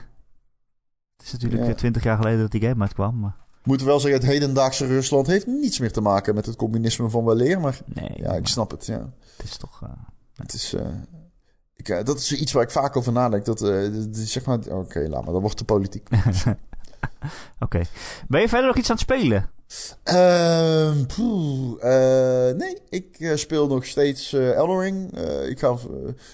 Het is natuurlijk Ja. twintig jaar geleden dat die game uitkwam. Maar Ik moet wel zeggen, het hedendaagse Rusland heeft niets meer te maken met het communisme van weleer. Maar nee, ja, ik snap het. Ja. het is toch... eh, Het is... eh, eh, dat is iets waar ik vaak over nadenk. Dat, eh, zeg maar... Oké, laat maar. Dat wordt de politiek. Oké. Ben je verder nog iets aan het spelen? Ehm, poeh, eh, nee, ik speel nog steeds Elden Ring. Eh, ik, ga,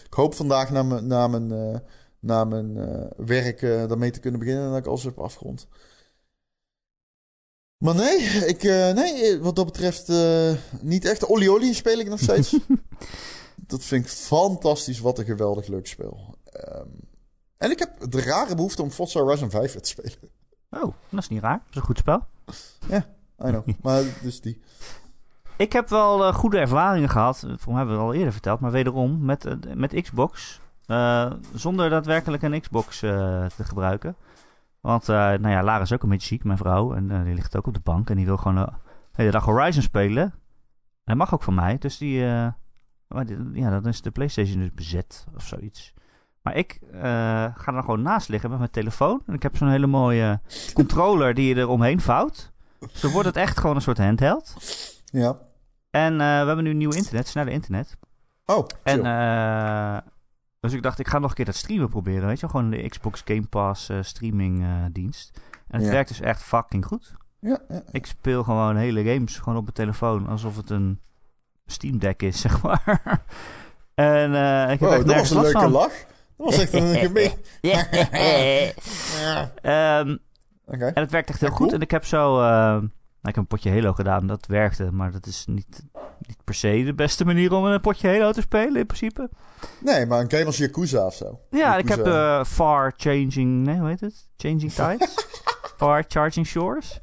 ik hoop vandaag na mijn, na mijn, na mijn werk daarmee te kunnen beginnen. En dat ik alles heb afgerond. Maar nee, ik, nee, wat dat betreft niet echt. Oli Oli speel ik nog steeds. dat vind ik fantastisch. Wat een geweldig leuk spel. Ehm, en ik heb de rare behoefte om Forza Horizon 5 weer te spelen. Oh, dat is niet raar. Dat is een goed spel. I know. maar dus die. Ik heb wel eh, goede ervaringen gehad. Volgens mij hebben we het al eerder verteld. Maar wederom met, eh, met Xbox. eh, zonder daadwerkelijk een Xbox te gebruiken. Want nou ja, Lara is ook een beetje ziek, mijn vrouw. En die ligt ook op de bank. En die wil gewoon de hele dag Horizon spelen. En dat mag ook van mij. Dus die... maar ja, dan is de Playstation dus bezet of zoiets. Maar ik eh, ga er dan gewoon naast liggen met mijn telefoon. En ik heb zo'n hele mooie controller die je er omheen vouwt. Dus dan wordt het echt gewoon een soort handheld. Ja. En eh, we hebben nu nieuw internet, sneller internet. Oh, En eh, dus ik dacht, ik ga nog een keer dat streamen proberen, weet je? Gewoon de Xbox Game Pass streaming dienst. En het Ja. werkt dus echt fucking goed. ja, ja. Ik speel gewoon hele games gewoon op mijn telefoon, alsof het een Steam Deck is, zeg maar. en eh, ik heb Wow, echt dat was een leuke van. lach. Dat was echt een gemeen. Ja. Ehm. En het werkt echt heel Ja, goed. cool. En ik heb zo... nou, ik heb een potje Halo gedaan, dat werkte. Maar dat is niet, niet per se de beste manier om een potje Halo te spelen, in principe. Nee, maar een game als Yakuza of zo. Ja, ik heb eh, Far Changing... Nee, hoe heet het? Changing Tides? Far Charging Shores?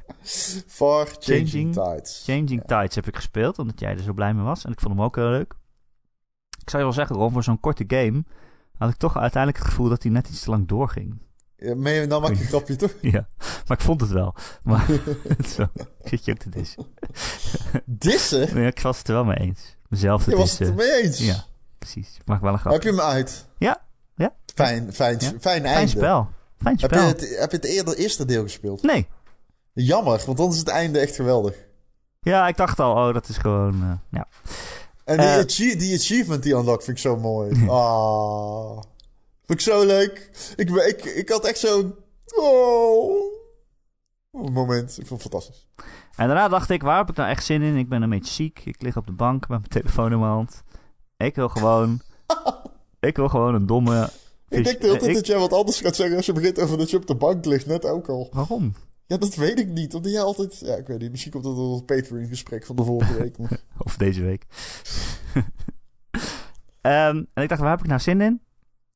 Far Changing, Changing- Tides. Changing Tides heb ik gespeeld, omdat jij er zo blij mee was. En ik vond hem ook heel leuk. Ik zou je wel zeggen, Ron, voor zo'n korte game... had ik toch uiteindelijk het gevoel dat hij net iets te lang doorging. Ja, meen je, nou maak je een grapje toch? Ja, maar ik vond het wel. Maar zo, ik zit je ook te dissen. Dissen? Nee, ik was het er wel mee eens. Mezelf te Je was het dissen. ermee eens. Ja, precies. Ik mag wel een grap. Heb je hem uit? Ja, ja. Fijn, fijn, Ja. fijn einde. Fijn spel. Fijn Heb je, spel. het, heb je het eerder, eerste deel gespeeld? Nee. Jammer, want dan is het einde echt geweldig. Ja, ik dacht al, oh, dat is gewoon... eh, ja. En die, Eh. die achievement die unlock vind ik zo mooi. Ah. Vind ik zo leuk. Ik, ik, ik had echt zo'n... Oh. Een moment. Ik vond het fantastisch. En daarna dacht ik, waar heb ik nou echt zin in? Ik ben een beetje ziek. Ik lig op de bank met mijn telefoon in mijn hand. Ik wil gewoon... ik wil gewoon een domme... Ik denk de hele tijd ik- dat jij wat anders gaat zeggen als je begint over dat je op de bank ligt. Net ook al. Waarom? Ja, dat weet ik niet. Omdat jij altijd... Ja, ik weet niet. Misschien komt dat door het Patreon-gesprek van de vorige week. maar- Of deze week. Ehm, en ik dacht, waar heb ik nou zin in?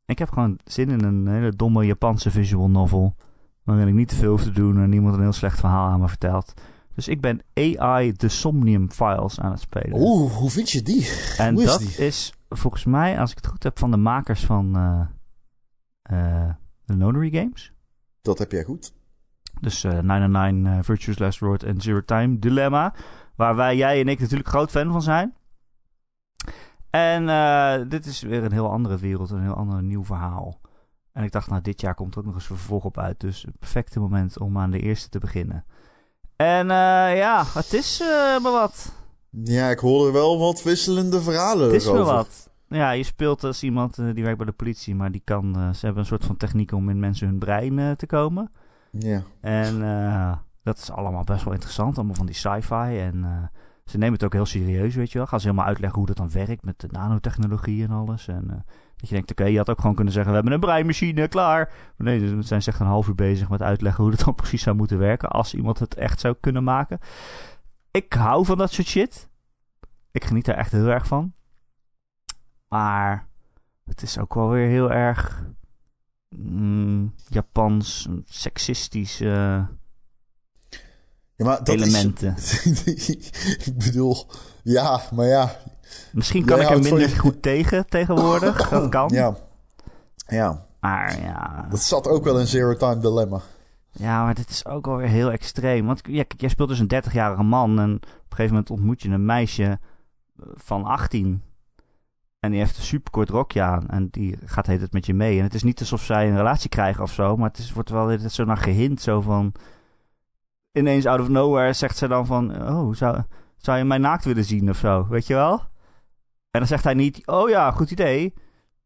Ik heb gewoon zin in een hele domme Japanse visual novel. Waarin ik niet te veel hoef te doen en niemand een heel slecht verhaal aan me vertelt. Dus ik ben AI The Somnium Files aan het spelen. Oeh, hoe vind je die? en is dat die? is volgens mij, als ik het goed heb, van de makers van eh eh, de Nonary Games. Dat heb jij goed. Dus eh 999, eh, Virtuous Last Word en Zero Time Dilemma. Waar wij, jij en ik natuurlijk groot fan van zijn. En eh, dit is weer een heel andere wereld, een heel ander nieuw verhaal. En ik dacht, nou, dit jaar komt er ook nog eens een vervolg op uit. Dus het perfecte moment om aan de eerste te beginnen. En eh, ja, het is eh maar wat. Ja, ik hoorde wel wat wisselende verhalen Het is wel erover. wat. Ja, je speelt als iemand die werkt bij de politie, maar die kan. ze hebben een soort van techniek om in mensen hun brein te komen. Ja. En dat is allemaal best wel interessant. Allemaal van die sci-fi. En ze nemen het ook heel serieus, weet je wel. Gaan ze helemaal uitleggen hoe dat dan werkt met de nanotechnologie en alles. En eh, dat je denkt, oké, je had ook gewoon kunnen zeggen... we hebben een breinmachine, klaar. Maar nee, ze zijn echt een half uur bezig met uitleggen... hoe dat dan precies zou moeten werken... als iemand het echt zou kunnen maken. Ik hou van dat soort shit. Ik geniet daar echt heel erg van. Maar het is ook wel weer heel erg... mm, Japans, seksistisch... eh, ja, maar dat elementen. Is, ik bedoel, ja, maar ja. Misschien kan Jij ik er minder je- goed tegen tegenwoordig. Dat kan. Ja. Ja, Maar ja, dat zat ook wel in Zero Time Dilemma. ja, maar dit is ook alweer heel extreem. Want ja, kijk, jij speelt dus een 30-jarige man. En op een gegeven moment ontmoet je een meisje eh, van 18. En die heeft een superkort rokje aan. En die gaat heet het met je mee. En het is niet alsof zij een relatie krijgen of zo. Maar het is, wordt wel zo naar gehind. Zo van... Ineens out of nowhere zegt ze dan van... Oh, zou, zou je mij naakt willen zien of zo? Weet je wel? En dan zegt hij niet... Oh ja, goed idee.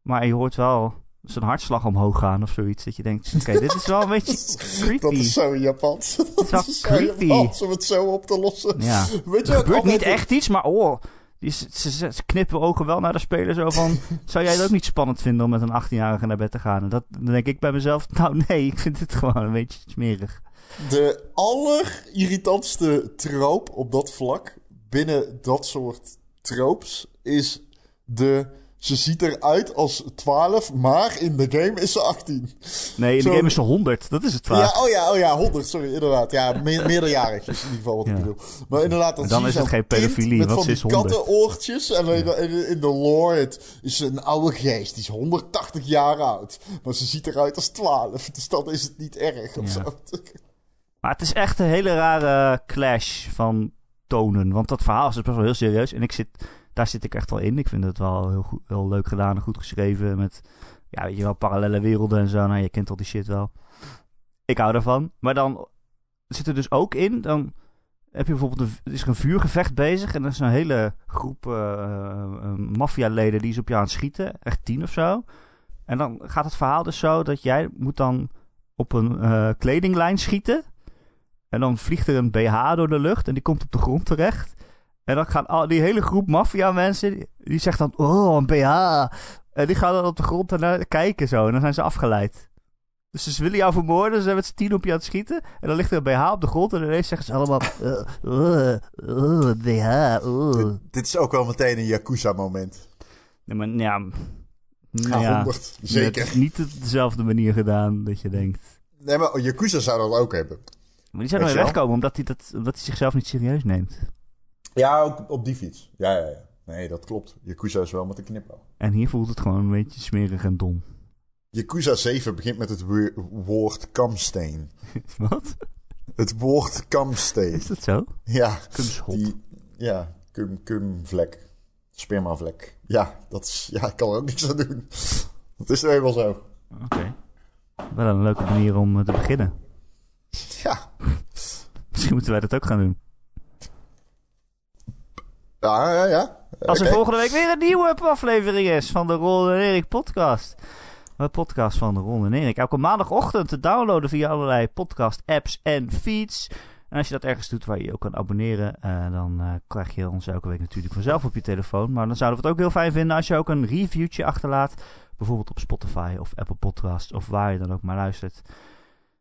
Maar je hoort wel zijn hartslag omhoog gaan of zoiets. Dat je denkt... Oké, dit is wel een beetje creepy. Dat is zo Japans. Dat wel is zo creepy. Japans om het zo op te lossen. Ja. Weet je Er gebeurt niet echt iets, maar oh... Die, ze knippen ogen wel naar de speler zo van... zou jij het ook niet spannend vinden om met een 18-jarige naar bed te gaan? En dat, dan denk ik bij mezelf... Nou nee, ik vind het gewoon een beetje smerig. De allerirritantste troop op dat vlak binnen dat soort tropes is de. Ze ziet eruit als 12, maar in de game is ze 18. Nee, in Zo- de game is ze 100. Dat is het vaak. Ja, oh ja, oh ja, 100, sorry, inderdaad. Ja, me meerderjarig is in ieder geval wat ik Ja. bedoel. Maar inderdaad, dan, dan is het geen pedofilie, want ze is die 100. kattenoortjes. En in, in, in de lore het is een oude geest, die is 180 jaar oud. Maar ze ziet eruit als 12, dus dan is het niet erg of Ja. zo. Maar het is echt een hele rare clash van tonen. Want dat verhaal is best wel heel serieus. En ik zit, daar zit ik echt wel in. Ik vind het wel heel, goed, heel leuk gedaan en goed geschreven. Met, ja, weet je wel, parallele werelden en zo. Nou, je kent al die shit wel. Ik hou daarvan. Maar dan zit er dus ook in, dan heb je bijvoorbeeld, een, is er een vuurgevecht bezig. En er is een hele groep eh, maffialeden die is op jou aan het schieten. Echt tien of zo. En dan gaat het verhaal dus zo dat jij moet dan op een kledinglijn schieten. En dan vliegt er een BH door de lucht en die komt op de grond terecht. En dan gaan al die hele groep maffia mensen, die, die zegt dan, oh, een BH. En die gaan dan op de grond ernaar kijken zo. En dan zijn ze afgeleid. Dus ze willen jou vermoorden, ze met z'n tien op je aan het schieten. En dan ligt er een BH op de grond en ineens zeggen ze allemaal, uh, uh, uh, BH. Dit, dit is ook wel meteen een Yakuza-moment. Nee, maar ja... Ja, ja, 100, zeker. Het niet op dezelfde manier gedaan dat je denkt. Nee, maar Yakuza zou dat ook hebben. Maar die zou nooit wegkomen omdat hij, dat, omdat hij zichzelf niet serieus neemt. Ja, ook op die fiets. Ja, ja, ja. Nee, dat klopt. Yakuza is wel met een knipoog. En hier voelt het gewoon een beetje smerig en dom. Yakuza 7 begint met het wo- woord kamsteen. Wat? Het woord kamsteen. Is dat zo? Ja, Kunstschot. die... Ja, cum, cumvlek. Spermavlek. Ja, dat is... Ja, ik kan er ook niks aan doen. Dat is nou eenmaal zo. Oké. Wel een leuke manier om eh, te beginnen. Ja. Misschien moeten wij dat ook gaan doen. Ja, ja, ja. Als er volgende week weer een nieuwe aflevering is van de Ron en Erik podcast. De podcast van de Ron en Erik. Elke maandagochtend te downloaden via allerlei podcast apps en feeds. En als je dat ergens doet waar je je ook kan abonneren, eh, dan eh, krijg je ons elke week natuurlijk vanzelf op je telefoon. Maar dan zouden we het ook heel fijn vinden als je ook een reviewtje achterlaat. Bijvoorbeeld op Spotify of Apple Podcast of waar je dan ook maar luistert.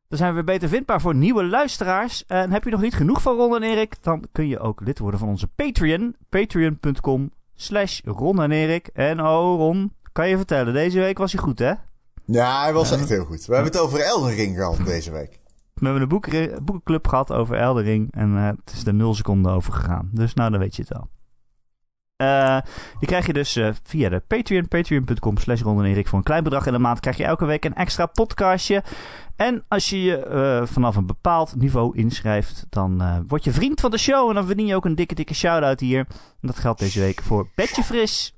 Dan zijn we weer beter vindbaar voor nieuwe luisteraars. En heb je nog niet genoeg van Ron en Erik, dan kun je ook lid worden van onze Patreon. Patreon.com slash Ron en Erik. En oh Ron, kan je vertellen, deze week was hij goed hè? Ja, hij was echt heel goed. We hebben het over Elden Ring gehad deze week. We hebben een boeken, boekenclub gehad over Eldering en eh, het is er nul seconden over gegaan. Dus nou, dan weet je het wel. Eh, die krijg je dus eh, via de Patreon, patreon.com slash Ron en Erik. Voor een klein bedrag in de maand krijg je elke week een extra podcastje. En als je je eh, vanaf een bepaald niveau inschrijft, dan word je vriend van de show. En dan verdien je ook een dikke, dikke shout-out hier. En dat geldt deze week voor Betje Fris,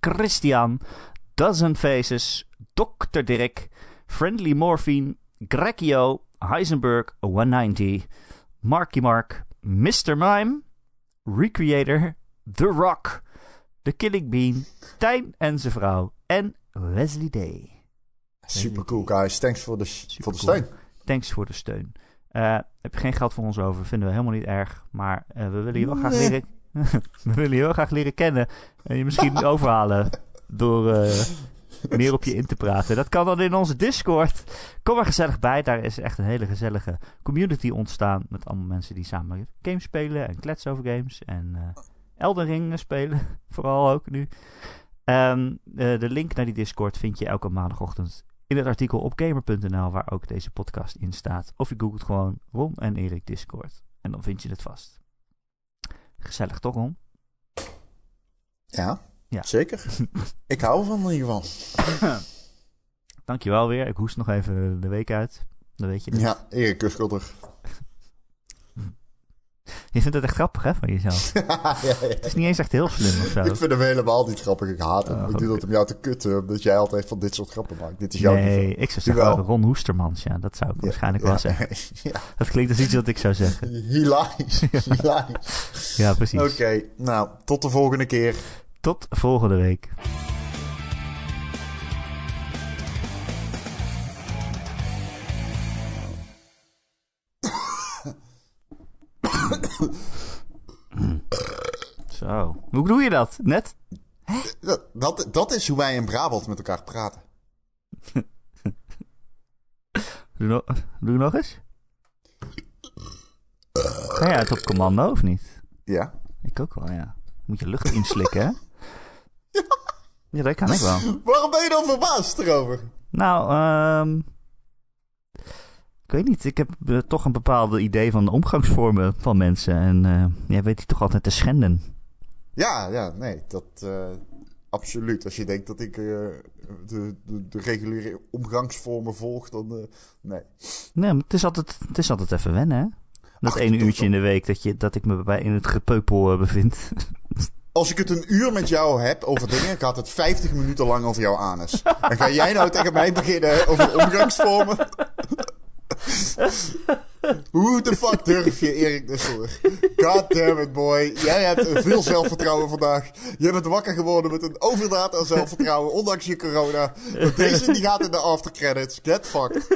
Christian, Dozen Faces, Dr. Dirk, Friendly Morphine, Grecchio, Heisenberg 190, Marky Mark, Mr. Mime, Recreator, The Rock, The Killing Bean, Tijn en zijn vrouw en Wesley Day. Super cool, guys. Thanks voor de, voor de Supercool. steun. Thanks voor de steun. Eh, heb je geen geld voor ons over, vinden we helemaal niet erg. Maar eh, we willen je wel graag leren... we willen je wel graag leren kennen. En je misschien overhalen door eh, meer op je in te praten. Dat kan dan in onze Discord. Kom er gezellig bij. Daar is echt een hele gezellige community ontstaan. Met allemaal mensen die samen games spelen. En kletsen over games. En Elden Ring spelen. Vooral ook nu. Ehm, eh, de link naar die Discord vind je elke maandagochtend in het artikel op gamer.nl, waar ook deze podcast in staat. Of je googelt gewoon Ron en Erik Discord. En dan vind je het vast. Gezellig toch, Ron? Ja, Ja. zeker. ik hou ervan in ieder geval. Dankjewel weer. Ik hoest nog even de week uit. Dan weet je het. Ja, Erik Kuskelder. Je vindt het echt grappig, hè, van jezelf. ja, ja. Het is niet eens echt heel slim of zo. Ik vind hem helemaal niet grappig. Ik haat hem. Oh, ik doe dat om jou te kutten, omdat jij altijd van dit soort grappen maakt. Dit is jouw Nee, niveau. ik zou zeggen. Ron Hoestermans. Ja, dat zou ik waarschijnlijk wel zeggen. ja. Dat klinkt als iets wat ik zou zeggen. Hilarisch. Hilarisch. Ja, precies. Oké, nou, tot de volgende keer. Tot volgende week. Zo. Hoe doe je dat? Net? Dat, dat, dat is hoe wij in Brabant met elkaar praten. Doe, no- doe nog eens. Kan jij het op commando of niet? Ja. Ik ook wel, ja. Moet je lucht inslikken, hè? Ja, dat kan ik wel. Waarom ben je dan verbaasd erover? Nou, ehm ik weet niet. Ik heb eh, toch een bepaalde idee van de omgangsvormen van mensen. En eh, jij weet die toch altijd te schenden. Ja, ja, nee, dat eh, absoluut. Als je denkt dat ik de, de, de reguliere omgangsvormen volg, dan nee. Nee, maar het is altijd, het is altijd even wennen, hè? Dat Ach, ene toch uurtje in de week dat, je, dat ik me bij in het gepeupel bevind. Als ik het een uur met jou heb over dingen, gaat het 50 minuten lang over jouw anus. En ga jij nou tegen mij beginnen over omgangsvormen? Hoe de fuck durf je, Erik Dusseler? God damn it, boy. Jij hebt veel zelfvertrouwen vandaag. Je bent wakker geworden met een overdaad aan zelfvertrouwen, ondanks je corona. Deze die gaat in de aftercredits. Get fucked.